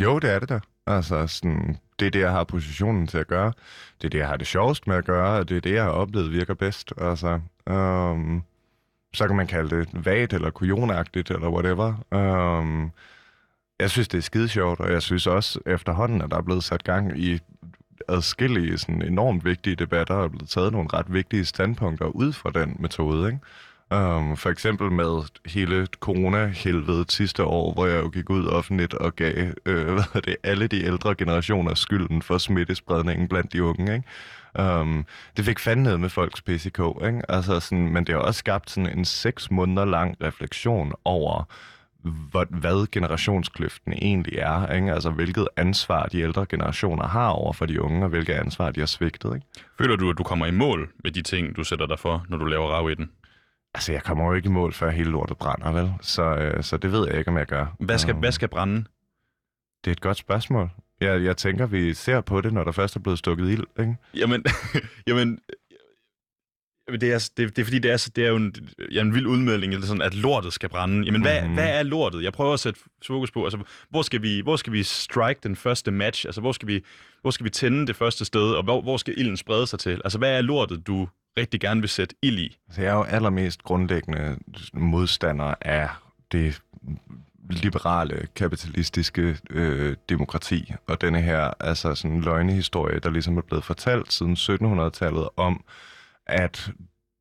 Jo, det er det da. Altså, sådan, det er det, jeg har positionen til at gøre. Det er det, jeg har det sjovest med at gøre, og det er det, jeg har oplevet virker bedst. Altså, um, så kan man kalde det vagt eller kujonagtigt eller whatever. Um, jeg synes, det er skide sjovt, og jeg synes også efterhånden, at der er blevet sat gang i adskillige sådan enormt vigtige debatter, og er blevet taget nogle ret vigtige standpunkter ud fra den metode, ikke? Um, for eksempel med hele corona-helvedet sidste år, hvor jeg jo gik ud offentligt og gav øh, *laughs* hvad er det, alle de ældre generationer skylden for smittespredningen blandt de unge. Ikke? Um, det fik fandme med folks PCK, ikke? Altså sådan, men det har også skabt sådan en seks måneder lang refleksion over, hvad, hvad generationskløften egentlig er. Ikke? Altså hvilket ansvar de ældre generationer har over for de unge, og hvilket ansvar de har svigtet. Ikke? Føler du, at du kommer i mål med de ting, du sætter dig for, når du laver rav i den? Altså, jeg kommer jo ikke i mål, før hele lortet brænder, vel? Så, øh, så det ved jeg ikke, om jeg gør. Hvad skal, hvad skal brænde? Det er et godt spørgsmål. Jeg, jeg tænker, vi ser på det, når der først er blevet stukket ild, ikke? Jamen *laughs* Jamen, det er, det, det er fordi, det er, det er jo en, ja, en vild udmelding, eller sådan, at lortet skal brænde. Jamen, hvad, mm-hmm. hvad er lortet? Jeg prøver at sætte fokus på, altså, hvor skal, vi, hvor skal vi strike den første match? Altså, hvor skal vi, hvor skal vi tænde det første sted, og hvor, hvor skal ilden sprede sig til? Altså, hvad er lortet, du rigtig gerne vil sætte ild i? Altså, jeg er jo allermest grundlæggende modstander af det liberale, kapitalistiske øh, demokrati, og denne her altså sådan løgnehistorie, der ligesom er blevet fortalt siden 1700-tallet om, at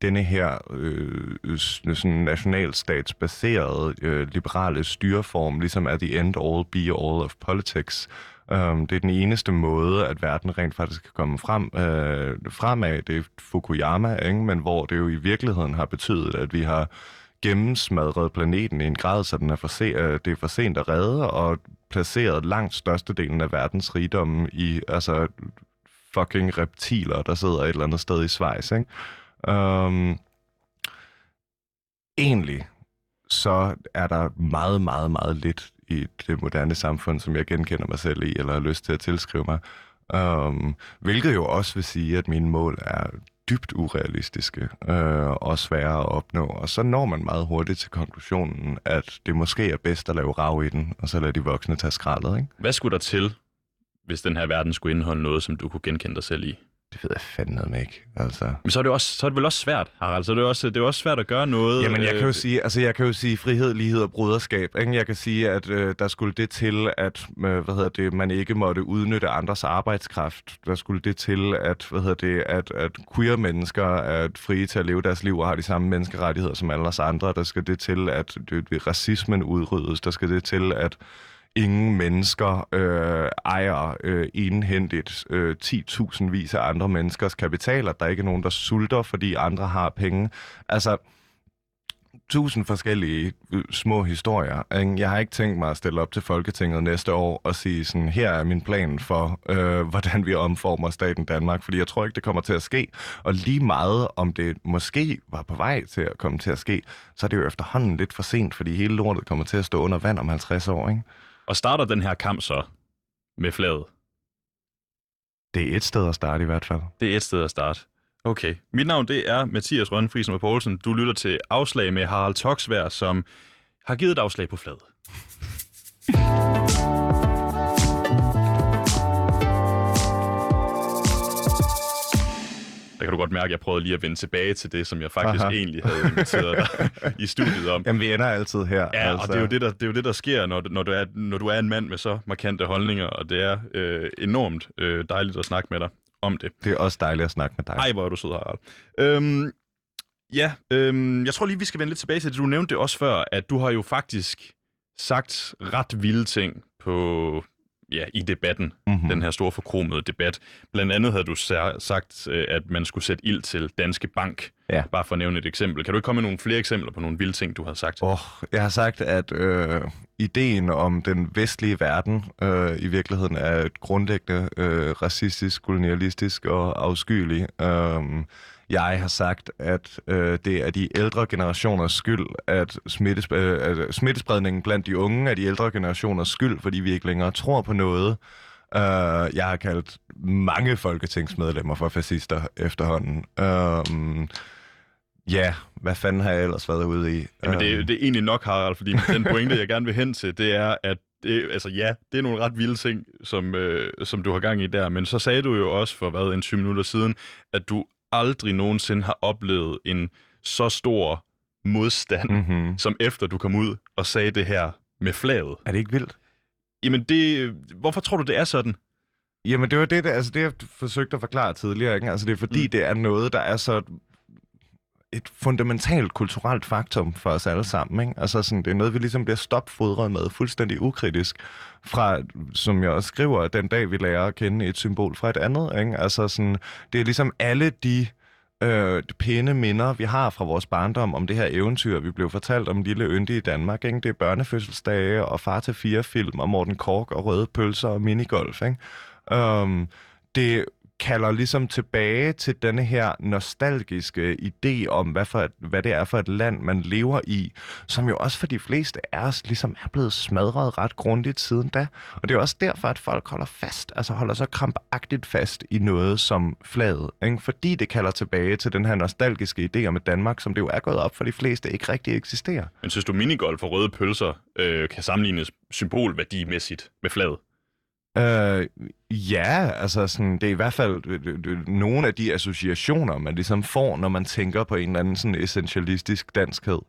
denne her øh, sådan nationalstatsbaserede øh, liberale styreform ligesom er the end all be all of politics. Um, det er den eneste måde, at verden rent faktisk kan komme frem øh, fremad. Det er Fukuyama, ikke? men hvor det jo i virkeligheden har betydet, at vi har gennemsmadret planeten i en grad, så den er for se, øh, det er for sent at redde, og placeret langt størstedelen af verdens rigdomme i altså, fucking reptiler, der sidder et eller andet sted i Schweiz. Ikke? Um, egentlig så er der meget, meget, meget lidt i det moderne samfund, som jeg genkender mig selv i, eller har lyst til at tilskrive mig. Um, hvilket jo også vil sige, at mine mål er dybt urealistiske øh, og svære at opnå. Og så når man meget hurtigt til konklusionen, at det måske er bedst at lave rav i den, og så lade de voksne tage skraldet. Ikke? Hvad skulle der til, hvis den her verden skulle indeholde noget, som du kunne genkende dig selv i? Det ved jeg fandme ikke, altså. Men så er det, også, så er det vel også svært, Harald. Så er det, også, det er også svært at gøre noget. Jamen, jeg kan jo øh, sige, altså, jeg kan jo sige frihed, lighed og broderskab. Ikke? Jeg kan sige, at øh, der skulle det til, at øh, hvad hedder det, man ikke måtte udnytte andres arbejdskraft. Der skulle det til, at, hvad hedder det, at, at queer mennesker er frie til at leve deres liv og har de samme menneskerettigheder som alle os andre. Der skal det til, at det, racismen udryddes. Der skal det til, at ingen mennesker øh, ejer øh, indhentet øh, 10.000 vis af andre menneskers kapital, at der ikke er nogen, der sulter, fordi andre har penge. Altså, tusind forskellige øh, små historier. Ikke? Jeg har ikke tænkt mig at stille op til Folketinget næste år og sige sådan, her er min plan for, øh, *laughs* hvordan vi omformer staten Danmark, fordi jeg tror ikke, det kommer til at ske. Og lige meget om det måske var på vej til at komme til at ske, så er det jo efterhånden lidt for sent, fordi hele lortet kommer til at stå under vand om 50 år. Ikke? Og starter den her kamp så med flaget? Det er et sted at starte i hvert fald. Det er et sted at starte. Okay. Mit navn det er Mathias Rønfriesen Poulsen. Du lytter til Afslag med Harald Toksvær, som har givet et afslag på fladet. Der kan du godt mærke, at jeg prøvede lige at vende tilbage til det, som jeg faktisk Aha. egentlig havde inviteret dig *laughs* i studiet om. Jamen, vi ender altid her. Ja, altså. og det er, jo det, der, det er jo det, der sker, når, når, du er, når du er en mand med så markante holdninger, og det er øh, enormt øh, dejligt at snakke med dig om det. Det er også dejligt at snakke med dig. Ej, hvor er du sød, Harald. Øhm, ja, øhm, jeg tror lige, vi skal vende lidt tilbage til det. Du nævnte det også før, at du har jo faktisk sagt ret vilde ting på ja, i debatten, Mhm. mm-hmm. den her store forkromede debat. Blandt andet havde du sagt, øh, at man skulle sætte ild til Danske Bank, Ja. bare for at nævne et eksempel. Kan du ikke komme med nogle flere eksempler på nogle vilde ting, du har sagt? Oh, jeg har sagt, at øh, ideen om den vestlige verden øh, i virkeligheden er grundlæggende øh, racistisk, kolonialistisk og afskyelig. Øh, jeg har sagt, at øh, det er de ældre generationers skyld, at, smittes, øh, at smittespredningen blandt de unge er de ældre generationers skyld, fordi vi ikke længere tror på noget. Uh, jeg har kaldt mange folketingsmedlemmer for fascister efterhånden. Uh, ja, hvad fanden har jeg ellers været ude i? Jamen, det, Øhm, er- det er egentlig nok, Harald, fordi den pointe, jeg gerne vil hen til, det er, at det, altså ja, det er nogle ret vilde ting, som, øh, som du har gang i der, men så sagde du jo også for hvad, en 20 minutter siden, at du aldrig nogensinde har oplevet en så stor modstand, mm. Mm-hmm. som efter du kom ud og sagde det her med flaget. Er det ikke vildt? Jamen det, hvorfor tror du, det er sådan? Jamen, det var det, der, altså, det jeg forsøgte at forklare tidligere. Ikke? Altså, det er fordi, mm. det er noget, der er så et fundamentalt kulturelt faktum for os alle sammen. Ikke? Altså, sådan, det er noget, vi ligesom bliver stopfodret med, fuldstændig ukritisk, fra, som jeg også skriver, den dag, vi lærer at kende et symbol fra et andet. Ikke? Altså, sådan, det er ligesom alle de øh, pæne minder, vi har fra vores barndom om det her eventyr, vi blev fortalt om lille yndige i Danmark. Ikke? Det er børnefødselsdage og far til fire film og Morten Kork og røde pølser og minigolf. Ikke? Um, det kalder ligesom tilbage til denne her nostalgiske idé om, hvad, for et, hvad det er for et land, man lever i, som jo også for de fleste af os ligesom er blevet smadret ret grundigt siden da. Og det er også derfor, at folk holder fast, altså holder så krampagtigt fast i noget som flaget, ikke? fordi det kalder tilbage til den her nostalgiske idé om et Danmark, som det jo er gået op for de fleste, ikke rigtig eksisterer. Men synes du, minigolf og røde pølser øh, kan sammenlignes symbolværdimæssigt med flaget? Øh, ja, altså sådan, det er i hvert fald øh, øh, øh, nogle af de associationer, man ligesom får, når man tænker på en eller anden sådan essentialistisk danskhed.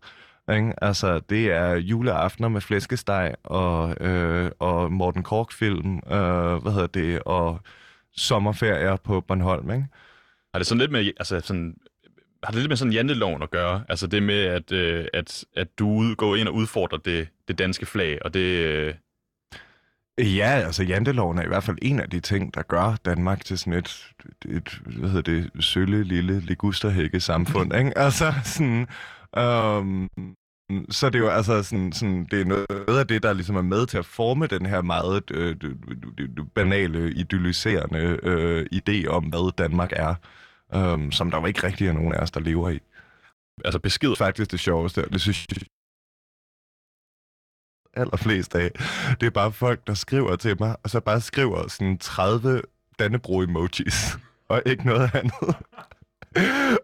Ikke? Altså, det er juleaftener med flæskesteg og, øh, og Morten Kork-film, øh, hvad hedder det, og sommerferier på Bornholm, ikke? Har det sådan lidt med, altså sådan, har det lidt med sådan janteloven at gøre? Altså det med, at, øh, at, at du går ind og udfordrer det, det danske flag, og det... Øh, Ja, altså janteloven er i hvert fald en af de ting, der gør Danmark til sådan et, et hvad hedder det, sølle lille ligusterhække samfund, ikke? *laughs* Altså sådan, um, så det er jo altså sådan, sådan, det er noget af det, der ligesom er med til at forme den her meget øh, banale, idylliserende øh, idé om, hvad Danmark er, um, som der jo ikke rigtig er nogen af os, der lever i. altså besked faktisk det sjoveste, og det synes jeg allerflest af. Det er bare folk, der skriver til mig, og så bare skriver sådan 30 Dannebro-emojis, *laughs* og ikke noget andet.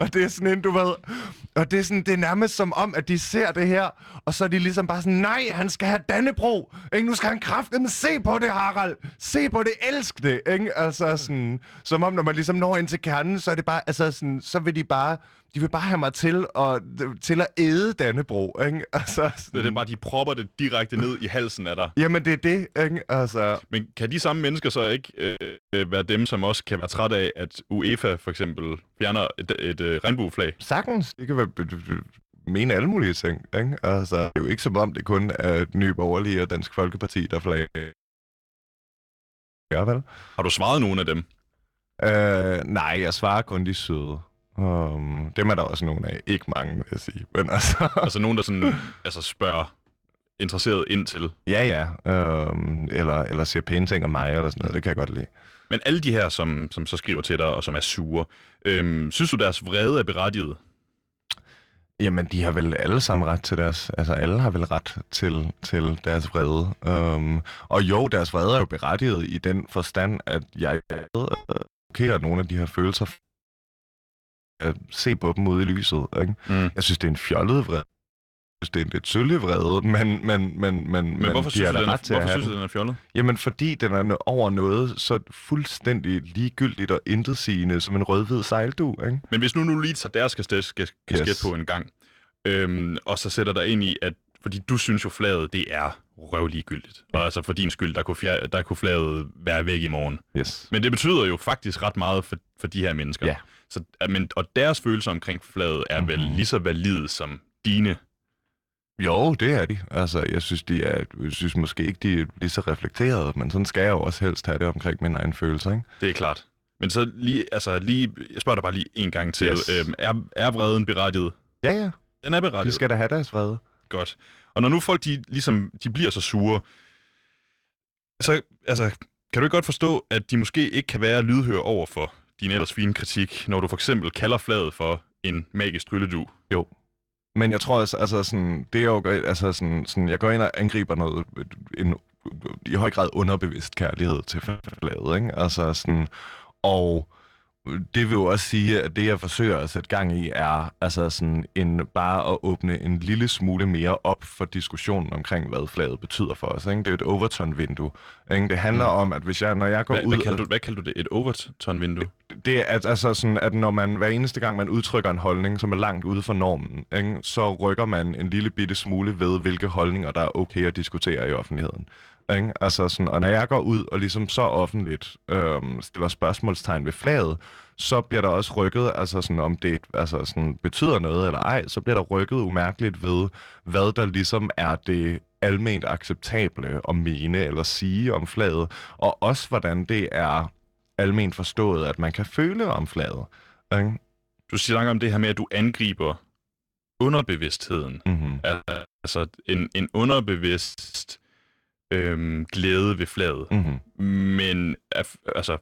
og det er sådan en, du ved... Og det er, sådan, det er nærmest som om, at de ser det her, og så er de ligesom bare sådan, nej, han skal have Dannebro. Ikke? Nu skal han kraftedeme se på det, Harald. Se på det, elsk det. Ikke? Altså sådan, som om, når man ligesom når ind til kernen, så er det bare, altså sådan, så vil de bare, de vil bare have mig til at, til at æde Dannebro. Ikke? Altså det sådan, er det bare, de propper det direkte ned i halsen af dig. Jamen, det er det, ikke? Altså, Men kan de samme mennesker så ikke øh, være dem, som også kan være trætte af, at UEFA for eksempel fjerner et, et øh, regnbueflag? sagtens. Det kan være mene alle mulige ting, ikke? Altså, det er jo ikke som om, det kun er Nye Borgerlige og Dansk Folkeparti, der flager. Ja, vel? Har du svaret nogen af dem? Øh, nej, jeg svarer kun de søde. Um, dem er der også nogle af. Ikke mange, vil jeg sige. Men altså... *laughs* Altså nogen, der sådan, altså spørger interesseret ind til. ja, ja. Um, eller, eller siger pæne ting om mig, eller sådan noget. Det kan jeg godt lide. Men alle de her, som, som så skriver til dig, og som er sure, øhm, synes du, deres vrede er berettiget? Jamen, de har vel alle sammen ret til deres... Altså, alle har vel ret til, til deres vrede. Um, og jo, deres vrede er jo berettiget i den forstand, at jeg blokerer nogle af de her følelser at se på dem ude i lyset. Ikke? Mm. Jeg synes, det er en fjollet vrede. Jeg synes, det er en lidt sølle vrede, men, men, men, men, Men hvorfor synes, du, den er, ret til hvorfor synes du, den. er fjollet? Jamen, fordi den er over noget så fuldstændig ligegyldigt og intetsigende som en rød-hvid sejldu, ikke? Men hvis nu nu lige tager deres kasket, kasket yes. Yes. på en gang, øhm, og så sætter dig ind i, at fordi du synes jo, flaget det er røvligegyldigt. Og altså for din skyld, der kunne, fjer, der kunne flaget være væk i morgen. Yes. Men det betyder jo faktisk ret meget for, for de her mennesker. Ja. Så, men, og deres følelser omkring flaget er vel Mhm. lige så valide som dine. Jo, det er de. Altså, jeg synes, de er, jeg synes måske ikke, de er lige så reflekterede, men sådan skal jeg jo også helst have det omkring mine egne følelser, ikke? Det er klart. Men så lige, altså lige, jeg spørger dig bare lige en gang til. Yes. Øhm, er, er vreden berettiget? Ja, ja. Den er De berettiget. skal da have deres vrede. Godt. Og når nu folk, de, ligesom, de bliver så sure, så altså, kan du ikke godt forstå, at de måske ikke kan være lydhør over for din ellers fine kritik, når du for eksempel kalder flaget for en magisk trylledu? Jo. Men jeg tror også, altså sådan, det er jo, altså sådan, sådan, jeg går ind og angriber noget, øh, en, øh, i høj grad underbevidst kærlighed til flaget, ikke? Altså sådan, og det vil jo også sige, at det, jeg forsøger at sætte gang i, er altså sådan en, bare at åbne en lille smule mere op for diskussionen omkring, hvad flaget betyder for os. Ikke? Det er et Overton-vindue. Ikke? Det handler Mm. om, at hvis jeg, når jeg går Hvad, ud... hvad, kalder du, hvad kalder du det? Et overton-vindue? det er at, altså sådan, at når man hver eneste gang, man udtrykker en holdning, som er langt ude for normen, ikke, så rykker man en lille bitte smule ved, hvilke holdninger, der er okay at diskutere i offentligheden. Ikke? Altså sådan, og når jeg går ud og ligesom så offentligt øhm, stiller spørgsmålstegn ved flaget, så bliver der også rykket, altså sådan, om det altså sådan, betyder noget eller ej, så bliver der rykket umærkeligt ved, hvad der ligesom er det alment acceptable at mene eller sige om flaget, og også hvordan det er alment forstået, at man kan føle om flaget. Ikke? Du snakker om det her med, at du angriber underbevidstheden. Mm-hmm. Altså en, en underbevidst øhm, glæde ved flaget. Mm-hmm. Men er, altså,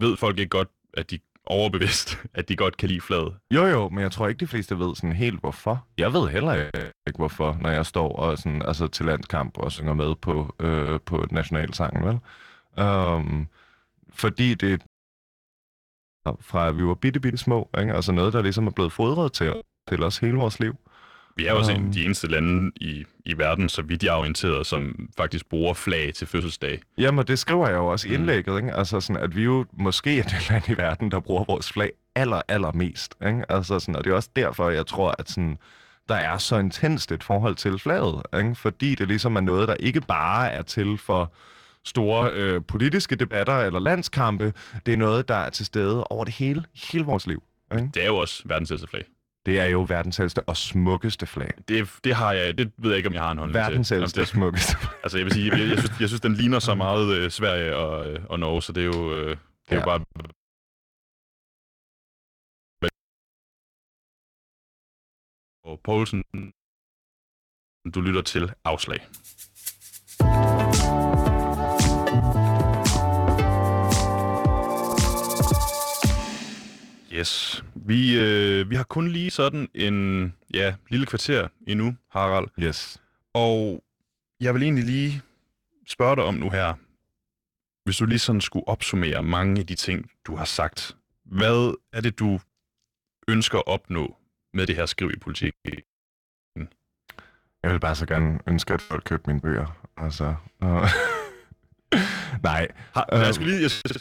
ved folk ikke godt, at de overbevidst, *laughs* at de godt kan lide flaget? Jo, jo, men jeg tror ikke, de fleste ved sådan helt hvorfor. Jeg ved heller ikke, hvorfor, når jeg står og sådan, altså, til landskamp og synger med på, øh, på nationalsangen, vel? Um, fordi det fra at vi var bitte, bitte små, ikke? altså noget, der ligesom er blevet fodret til, til os hele vores liv. Vi er også en af de eneste lande i, i verden, så vidt jeg er orienteret, som faktisk bruger flag til fødselsdag. Jamen, det skriver jeg jo også i Mm. indlægget, ikke? Altså sådan, at vi jo måske er *laughs* det land i verden, der bruger vores flag aller, allermest, ikke? Altså sådan, og det er også derfor, jeg tror, at sådan, der er så intenst et forhold til flaget, ikke? Fordi det ligesom er noget, der ikke bare er til for store øh, politiske debatter eller landskampe. Det er noget, der er til stede over det hele, hele vores liv. Ikke? Det er jo også verdens ældste flag. Det er jo verdens ældste og smukkeste flag. Det, det har jeg, det ved jeg ikke, om jeg har en holdning Verdens til. ældste Jamen, og smukkeste altså jeg vil sige, jeg, jeg, synes, jeg synes, den ligner så meget øh, Sverige og, øh, og Norge, så det er jo, øh, det er Ja. jo bare... Og Poulsen, du lytter til afslag. Yes. Vi, øh, vi har kun lige sådan en ja, lille kvarter endnu, Harald. Yes. Og jeg vil egentlig lige spørge dig om nu her, hvis du lige sådan skulle opsummere mange af de ting, du har sagt. Hvad er det, du ønsker at opnå med det her skriv i politik? Jeg vil bare så gerne ønske, at folk købte mine bøger. Altså, og... *laughs* Nej. Har, jeg skulle lige... Jeg,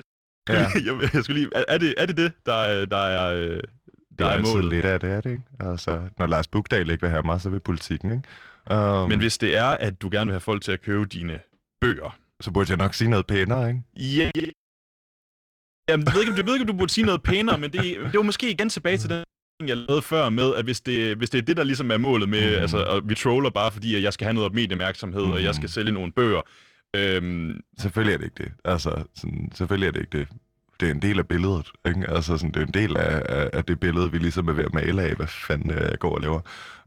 ja. *laughs* jeg, jeg skulle lige er, er, det, er det det, der, er- der er, øh, Det der er er målet? lidt af det, er det ikke? Altså, når Lars Bugdal ikke vil have mig, så vil politikken, ikke? Um, Men hvis det er, at du gerne vil have folk til at købe dine bøger, Så burde jeg nok sige noget pænere, ikke? Ja, ja. Jamen, jeg ved, ikke, om- jeg ved ikke, om du burde sige noget pænere, men det, det var måske igen tilbage til den, jeg lavede før med, at hvis det, hvis det er det, der ligesom er målet med, mm. altså, og vi troller bare fordi, at jeg skal have noget medieopmærksomhed, mm. og jeg Mhm. skal sælge nogle bøger. Øhm, Selvfølgelig er det ikke det. Altså, sådan, selvfølgelig er det ikke det. Det er en del af billedet, ikke? Altså, sådan, det er en del af, af, af det billede, vi ligesom er ved at male af, hvad fanden øh, jeg går og laver.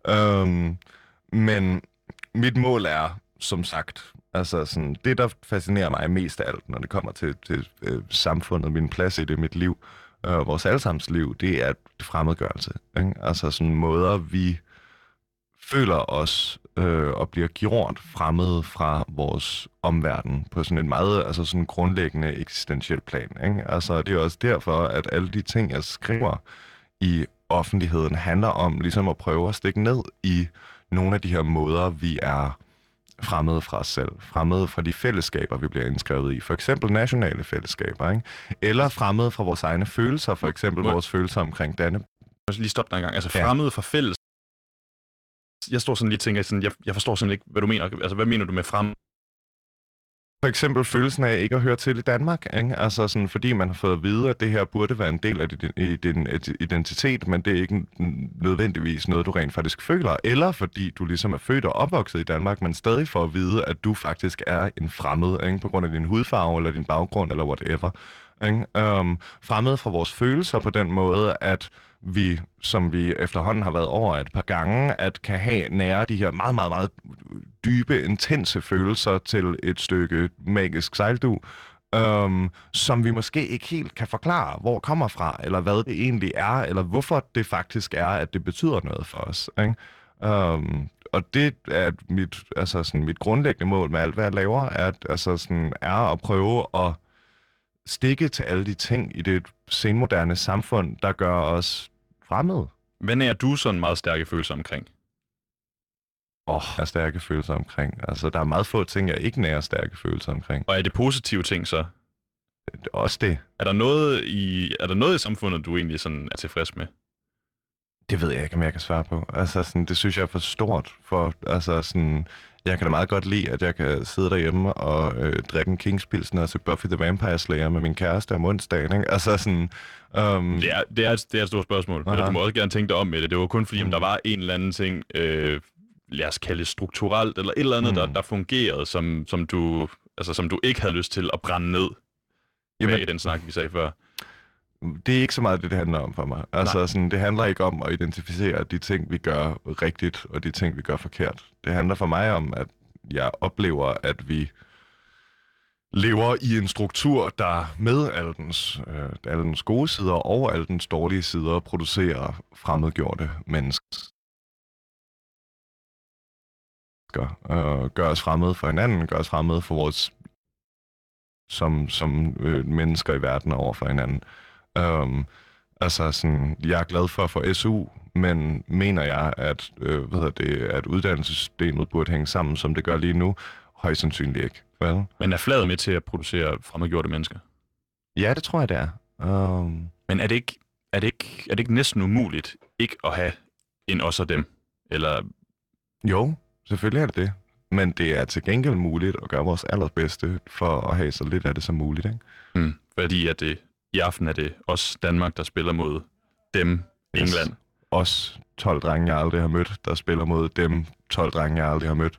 Øhm, men mit mål er, som sagt, altså sådan, det, der fascinerer mig mest af alt, når det kommer til, til øh, samfundet, min plads i det, mit liv, øh, vores allesammens liv, det er fremmedgørelse. Ikke? Altså sådan måder, vi føler os øh, og bliver gjort fremmede fra vores omverden på sådan en meget altså sådan grundlæggende eksistentiel plan. Ikke? Altså, det er også derfor, at alle de ting, jeg skriver i offentligheden, handler om ligesom at prøve at stikke ned i nogle af de her måder, vi er fremmede fra os selv, fremmede fra de fællesskaber, vi bliver indskrevet i. For eksempel nationale fællesskaber, ikke? Eller fremmede fra vores egne følelser, for eksempel vores følelser omkring Danne. lige stoppe dig en gang. Altså Ja. fremmede fra fælles. Jeg står sådan lige og tænker, sådan, jeg, jeg forstår simpelthen ikke, hvad du mener. Altså, hvad mener du med frem? for eksempel følelsen af ikke at høre til i Danmark, ikke? Altså sådan, fordi man har fået at vide, at det her burde være en del af din, din identitet, men det er ikke nødvendigvis noget, du rent faktisk føler, eller fordi du ligesom er født og opvokset i Danmark, men stadig får at vide, at du faktisk er en fremmed, ikke? på grund af din hudfarve, eller din baggrund, eller whatever. Ikke? Um, fremmed fra vores følelser på den måde, at vi, som vi efterhånden har været over et par gange, at kan have nære de her meget, meget, meget dybe, intense følelser til et stykke magisk sejldu, øhm, som vi måske ikke helt kan forklare, hvor kommer fra, eller hvad det egentlig er, eller hvorfor det faktisk er, at det betyder noget for os. Ikke? Øhm, og det er mit, altså sådan, mit grundlæggende mål med alt, hvad jeg laver, at, altså sådan, er at prøve at stikke til alle de ting i det senmoderne samfund, der gør os fremmede. Hvad er du sådan meget stærke følelser omkring? Åh, oh, jeg har stærke følelser omkring. Altså, der er meget få ting, jeg ikke nærer stærke følelser omkring. Og er det positive ting så? Det er også det. Er der noget i, er der noget i samfundet, du egentlig sådan er tilfreds med? Det ved jeg ikke, om jeg kan svare på. Altså, sådan, det synes jeg er for stort. For, altså, sådan, jeg kan da meget godt lide, at jeg kan sidde derhjemme og øh, drikke en Kingspilsen og se Buffy the Vampire Slayer med min kæreste om onsdagen. Ikke? Altså sådan... Um... Det, er, det, er, det er et stort spørgsmål. Aha. du må også gerne tænke dig om med det. Det var kun fordi, mm. om der var en eller anden ting, øh, lad os kalde strukturelt, eller et eller andet, mm. der, der fungerede, som, som, du, altså, som du ikke havde lyst til at brænde ned. Jamen, i den snak, vi sagde før det er ikke så meget det, det handler om for mig. Altså, sådan, det handler ikke om at identificere de ting, vi gør rigtigt, og de ting, vi gør forkert. Det handler for mig om, at jeg oplever, at vi lever i en struktur, der med alle dens, øh, alle dens gode sider og alle dens dårlige sider producerer fremmedgjorte mennesker. Øh, gør os fremmede for hinanden, gør os fremmede for vores som, som øh, mennesker i verden over for hinanden. Um, altså sådan, jeg er glad for at få SU, men mener jeg, at, øh, hvad hedder det, at uddannelsessystemet burde hænge sammen, som det gør lige nu? Højst sandsynligt ikke. Well. Men er fladet med til at producere fremmedgjorte mennesker? Ja, det tror jeg, det er. Um... Men er det, ikke, er, det ikke, er det ikke næsten umuligt ikke at have en os og dem? Eller... Jo, selvfølgelig er det det. Men det er til gengæld muligt at gøre vores allerbedste for at have så lidt af det som muligt. Ikke? Mm, fordi at det i aften er det også Danmark, der spiller mod dem, England. Yes. Os 12 drenge, jeg aldrig har mødt, der spiller mod dem 12 drenge, jeg aldrig har mødt.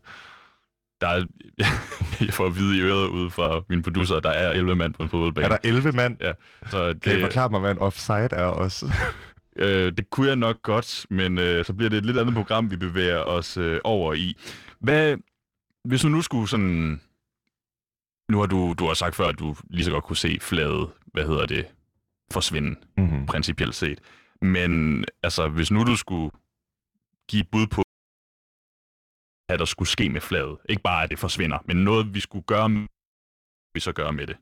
Der er, *laughs* jeg får at vide i øret ud fra min producer, at der er 11 mand på en fodboldbane. Er der 11 mand? Ja. Så det, kan I forklare mig, hvad en offside er også? *laughs* øh, det kunne jeg nok godt, men øh, så bliver det et lidt andet program, vi bevæger os øh, over i. Hvad, hvis du nu skulle sådan... Nu har du, du har sagt før, at du lige så godt kunne se fladet hvad hedder det, forsvinde, mm-hmm. principielt set. Men altså, hvis nu du skulle give bud på, hvad der skulle ske med flaget, ikke bare at det forsvinder, men noget vi skulle gøre, vi så gøre med det.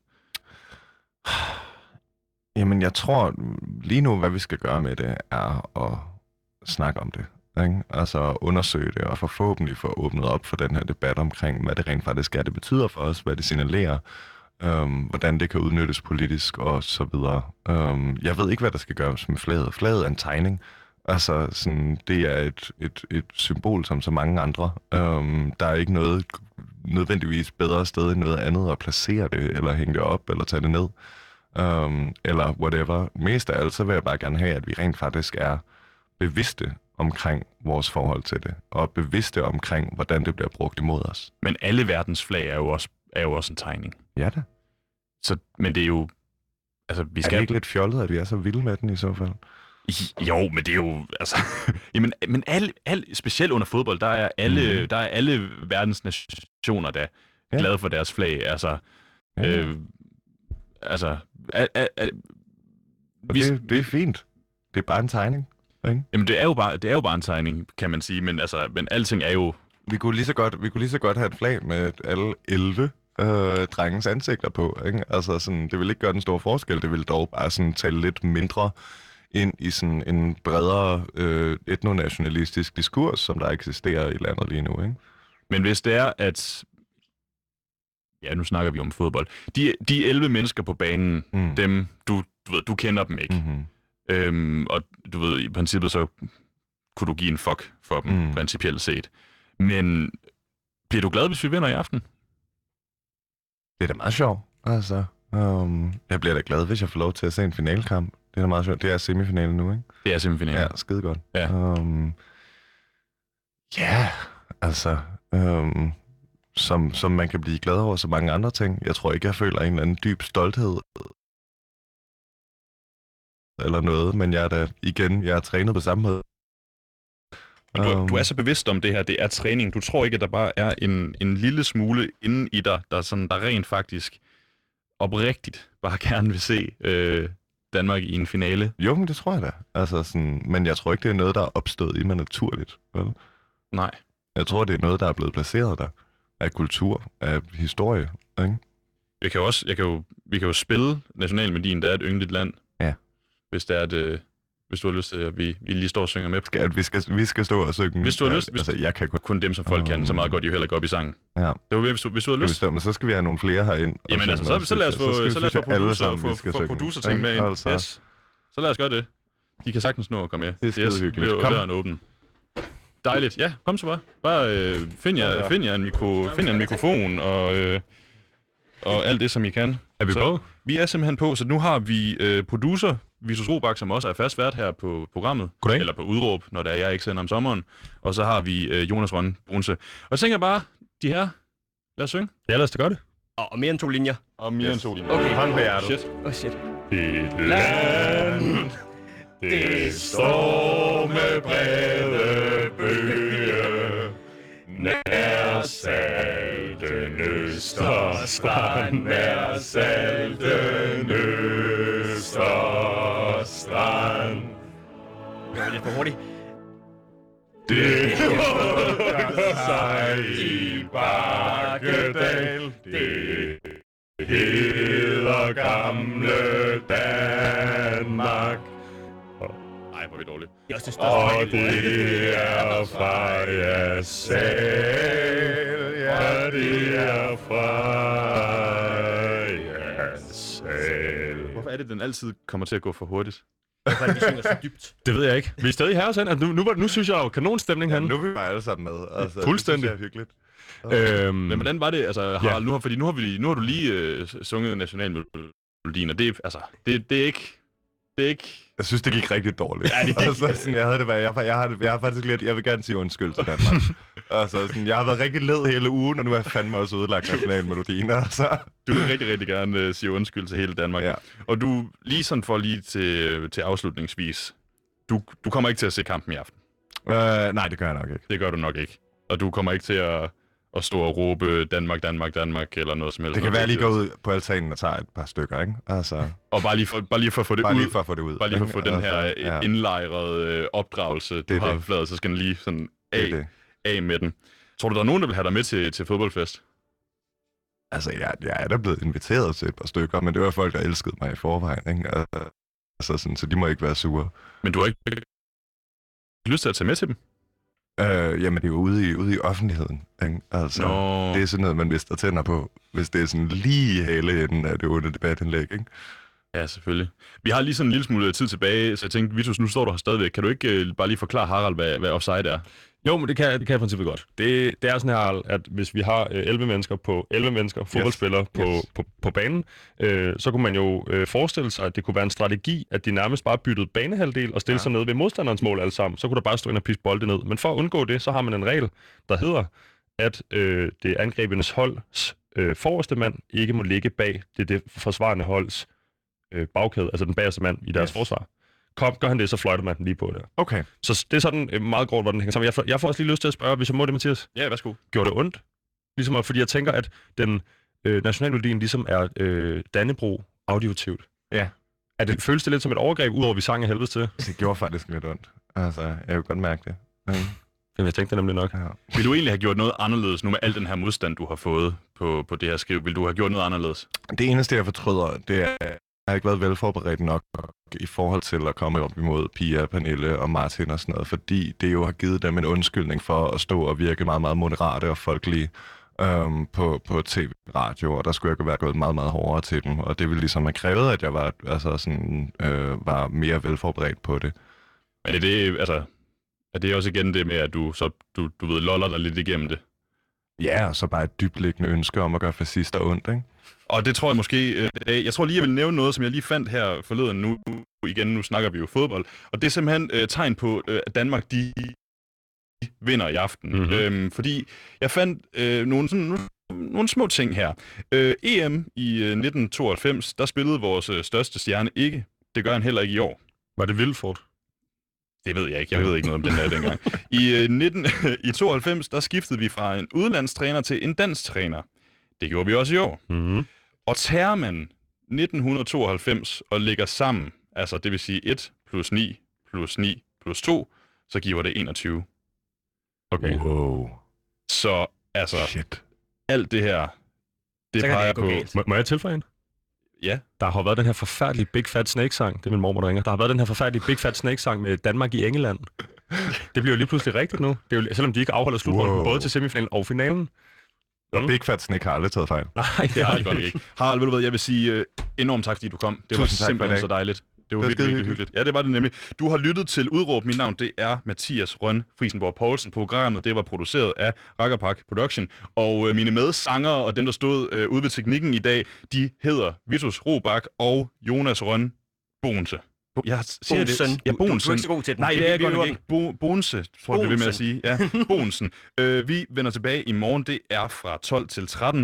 Jamen, jeg tror lige nu, hvad vi skal gøre med det, er at snakke om det. Ikke? Altså undersøge det, og forhåbentlig få åbnet op for den her debat omkring, hvad det rent faktisk er, det betyder for os, hvad det signalerer, øhm, hvordan det kan udnyttes politisk og så videre. Øhm, jeg ved ikke, hvad der skal gøres med flaget. Flaget er en tegning. Altså, sådan, det er et, et, et symbol som så mange andre. Øhm, der er ikke noget nødvendigvis bedre sted end noget andet at placere det, eller hænge det op, eller tage det ned. øhm, eller whatever. Mest af alt, så vil jeg bare gerne have, at vi rent faktisk er bevidste omkring vores forhold til det, og bevidste omkring, hvordan det bliver brugt imod os. Men alle verdens flag er jo også, er jo også en tegning. Ja da. Så, men det er jo... Altså, vi skal... Er det ikke lidt fjollet, at vi er så vilde med den i så fald? Jo, men det er jo, altså, *laughs* jamen, men alle, alle, specielt under fodbold, der er alle, mm. der er alle verdens nationer, der ja. glade for deres flag, altså, ja. øh, altså, a, a, a, vi, det, det er fint. Det er bare en tegning, ikke? Jamen, det er jo bare, det er jo bare en tegning, kan man sige, men altså, men alting er jo... Vi kunne lige så godt, vi kunne lige så godt have et flag med alle 11 øh, drengens ansigter på. Ikke? Altså, sådan, det vil ikke gøre den store forskel, det vil dog bare sådan, tale lidt mindre ind i sådan en bredere øh, etnonationalistisk diskurs, som der eksisterer i landet lige nu. Ikke? Men hvis det er, at... Ja, nu snakker vi om fodbold. De, de 11 mennesker på banen, mm. dem, du, du, ved, du kender dem ikke. Mm-hmm. Øhm, og du ved, i princippet så kunne du give en fuck for dem, mm. principielt set. Men bliver du glad, hvis vi vinder i aften? Det er da meget sjovt. Altså, um, jeg bliver da glad, hvis jeg får lov til at se en finalkamp. Det er da meget sjovt. Det er semifinalen nu, ikke? Det er simpelthen Ja, skide godt. Ja. Um, ja, altså, um, som, som man kan blive glad over så mange andre ting. Jeg tror ikke, jeg føler en eller anden dyb stolthed eller noget, men jeg er da igen, jeg er trænet på samme måde. Du, Øhm. du er så bevidst om det her, det er træning. Du tror ikke, at der bare er en, en lille smule inde i dig, der, sådan, der rent faktisk oprigtigt bare *laughs* gerne vil se øh, Danmark i en finale. Jo, men det tror jeg da. Altså sådan, men jeg tror ikke, det er noget, der er opstået i mig naturligt. Vel? Nej. Jeg tror, det er noget, der er blevet placeret der. Af kultur, af historie. Ikke? Jeg kan også, jeg kan jo, vi kan jo spille nationalmelodien, der er et yndigt land. Ja. Hvis, det er et, øh, hvis du har lyst til, at vi, vi lige står og synger med. Skal, at vi, skal, vi skal stå og synge. Hvis du har lyst- hvis- Altså, jeg kan kun Kun dem, som folk kan, så meget godt, de jo heller gå op i sangen. Ja. Det var, hvis du, hvis du har lyst. bestemme, så skal vi have nogle flere herind. Jamen altså, noget, så, så lad os få, skal- så lad os få producer, få, få producer ting med ind. Altså, Yes. Så lad os gøre det. De kan sagtens nå at komme med. Det er skide yes, hyggeligt. Kom. døren åben. Dejligt. Ja, kom så bare. Bare øh, find, jer, find, jer en mikro, find jer en mikrofon og, øh, og alt det, som I kan. Er vi Så- på? Vi er simpelthen på, så nu har vi øh, producer, Visus Robak, som også er fast vært her på programmet. Goddag. Eller på udråb, når det er, jeg ikke sender om sommeren. Og så har vi øh, Jonas Rønne Brunse. Og så tænker jeg bare, de her, lad os synge. Ja, lad os da gøre det. Og mere end to linjer. Og mere end to linjer. Okay. Hånd på hjertet. Shit. Oh, shit. Et land, det står med brede bøge, nær salten Østerstrand, nær salten Østerstrand. Det var lidt for hurtigt. Det hugger sig i Bakkedal, det hedder gamle Danmark. Ej, hvor er vi dårlige. Det er også det største. Og det er fra jeres sal, ja, det er fra jeres sal. Hvorfor er det, den altid kommer til at gå for hurtigt? Hvorfor er det, vi synger så dybt? Det ved jeg ikke. Vi er stadig her, Sand. Altså, nu, nu, nu synes jeg jo kanonstemning Ja, han. nu er vi bare alle sammen med. Altså, Fuldstændig. Det synes jeg er hyggeligt. Øhm, Men hvordan var det, altså, Harald, nu, har, fordi nu har, vi, nu har du lige øh, sunget nationalmelodien, og det, er- altså, det, det er ikke, det er ikke, Jeg synes, det gik rigtig dårligt. Ja, det gik- altså, sådan, jeg havde det bare, jeg, jeg, har, det- jeg har faktisk lidt, jeg vil gerne sige undskyld til Danmark. *laughs* altså, sådan, jeg har været rigtig led hele ugen, og nu er jeg fandme også ødelagt nationalmelodien. Altså. du vil rigtig, rigtig gerne øh, sige undskyld til hele Danmark. Ja. Og du, lige sådan for lige til, til afslutningsvis, du, du kommer ikke til at se kampen i aften. Øh, nej, det gør jeg nok ikke. Det gør du nok ikke. Og du kommer ikke til at, at stå og råbe Danmark, Danmark, Danmark, eller noget som helst. Det kan være, at lige går ud på altanen og tager et par stykker, ikke? Altså, Og bare lige for, bare lige for at få det bare ud. lige for at få det ud. Bare lige for at få den her Altså, ja. indlejrede øh, opdragelse, du Det har det. fladet, så skal den lige sådan af, det det. af med den. Tror du, der er nogen, der vil have dig med til, til fodboldfest? Altså, jeg, jeg er da blevet inviteret til et par stykker, men det var folk, der elskede mig i forvejen, ikke? Altså, sådan, så de må ikke være sure. Men du har ikke lyst til at tage med til dem? Øh, jamen, det er jo ude i, ude i offentligheden, ikke? Altså, Nå. det er sådan noget, man mister tænder på, hvis det er sådan lige hele enden af det onde debatindlæg, ikke? Ja, selvfølgelig. Vi har lige sådan en lille smule tid tilbage, så jeg tænkte, Vitus, nu står du her stadigvæk. Kan du ikke øh, bare lige forklare Harald, hvad, hvad offside er? Jo, men det kan, det kan jeg i princippet godt. Det, det er sådan her, at hvis vi har øh, 11 mennesker på 11 mennesker, fodboldspillere på, Yes. på, på banen, øh, så kunne man jo øh, forestille sig, at det kunne være en strategi, at de nærmest bare byttede banehalvdel og stille Ja. sig ned ved modstanderens mål alle sammen. Så kunne der bare stå ind og piske bolde ned. Men for at undgå det, så har man en regel, der hedder, at øh, det angrebenes holds øh, forreste mand ikke må ligge bag det, det forsvarende holds øh, bagkæde, altså den bagerste mand i deres Yes. forsvar. Kom, gør han det, så fløjter man den lige på der. Okay. Så det er sådan øh, meget grovt, hvordan det hænger sammen. Jeg får, jeg får også lige lyst til at spørge, hvis jeg må det, Mathias. Ja, værsgo. Gjorde det ondt? Ligesom, at- fordi jeg tænker, at den øh, nationalmelodien ligesom er øh, Dannebro auditivt. Ja. Er det, føles det lidt som et overgreb, udover at vi sang af helvede til? Det gjorde faktisk lidt ondt. Altså, jeg kan godt mærke det. Mm. Jamen, jeg tænkte det nemlig nok. Ja. Vil du egentlig have gjort noget anderledes nu med al den her modstand, du har fået på, på det her skriv? Vil du have gjort noget anderledes? Det eneste, jeg fortryder, det er, har ikke været velforberedt nok i forhold til at komme op imod Pia, Pernille og Martin og sådan noget, fordi det jo har givet dem en undskyldning for at stå og virke meget, meget moderate og folkelige øhm, på, på tv-radio, og der skulle jeg være gået meget, meget hårdere til dem, og det ville ligesom have krævet, at jeg var, altså sådan, øh, var mere velforberedt på det. Men er det, altså, er det også igen det med, at du, så, du, du ved, loller dig lidt igennem det? Ja, og så bare et dybtliggende ønske om at gøre fascister ondt, ikke? Og det tror jeg måske... Øh, jeg tror lige, jeg vil nævne noget, som jeg lige fandt her forleden. Nu igen, nu snakker vi jo fodbold. Og det er simpelthen øh, tegn på, øh, at Danmark, de vinder i aften. Mhm. Mm-hmm. Øhm, fordi jeg fandt øh, nogle, sådan, nogle, nogle små ting her. Øh, EM i øh, 1992, der spillede vores øh, største stjerne ikke. Det gør han heller ikke i år. Var det Vilfort? Det ved jeg ikke. Jeg ved ikke noget om den der dengang. I, øh, 19, *laughs* I 92, der skiftede vi fra en udlandstræner til en dansk træner. Det gjorde vi også i år. Mm-hmm. Og tager man 1992 og lægger sammen, altså det vil sige 1 plus 9 plus 9 plus 2, så giver det 21. Okay. Wow. Så altså, Shit. alt det her, det Så peger på... Må, må jeg tilføje en? Ja, Der har været den her forfærdelige Big Fat Snake-sang. Det er min mormor, der ringer. Der har været den her forfærdelige Big Fat Snake-sang med Danmark i England. Det bliver jo lige pludselig rigtigt nu. Det er jo, selvom de ikke afholder slutrunden Wow. både til semifinalen og finalen. Og Mm. Big Fat Snake har aldrig taget fejl. Nej, det har de godt ikke. *laughs* Harald, ved du hvad, jeg vil sige uh, enormt tak, fordi du kom. Det var Tusind i simpelthen så dejligt. Det var Det var virkelig, virkelig hyggeligt. Ja, det var det nemlig. Du har lyttet til Udråb. Mit navn, det er Mathias Røn Friesenborg Poulsen. Programmet, det var produceret af Rakkerpak Production. Og øh, mine medsangere og dem, der stod øh, ude ved teknikken i dag, de hedder Vitus Robak og Jonas Røn Bonse. Bo- Jeg siger Bonsen. det. Ja, Du- du er Bonsen. ikke så god til den. Nej, Det er jeg godt nok nok. Bo- Bonse, tror jeg, det vil med at Bonsen. sige. Ja, Bonsen. Øh, vi vender tilbage i morgen. Det er fra 12 til 13.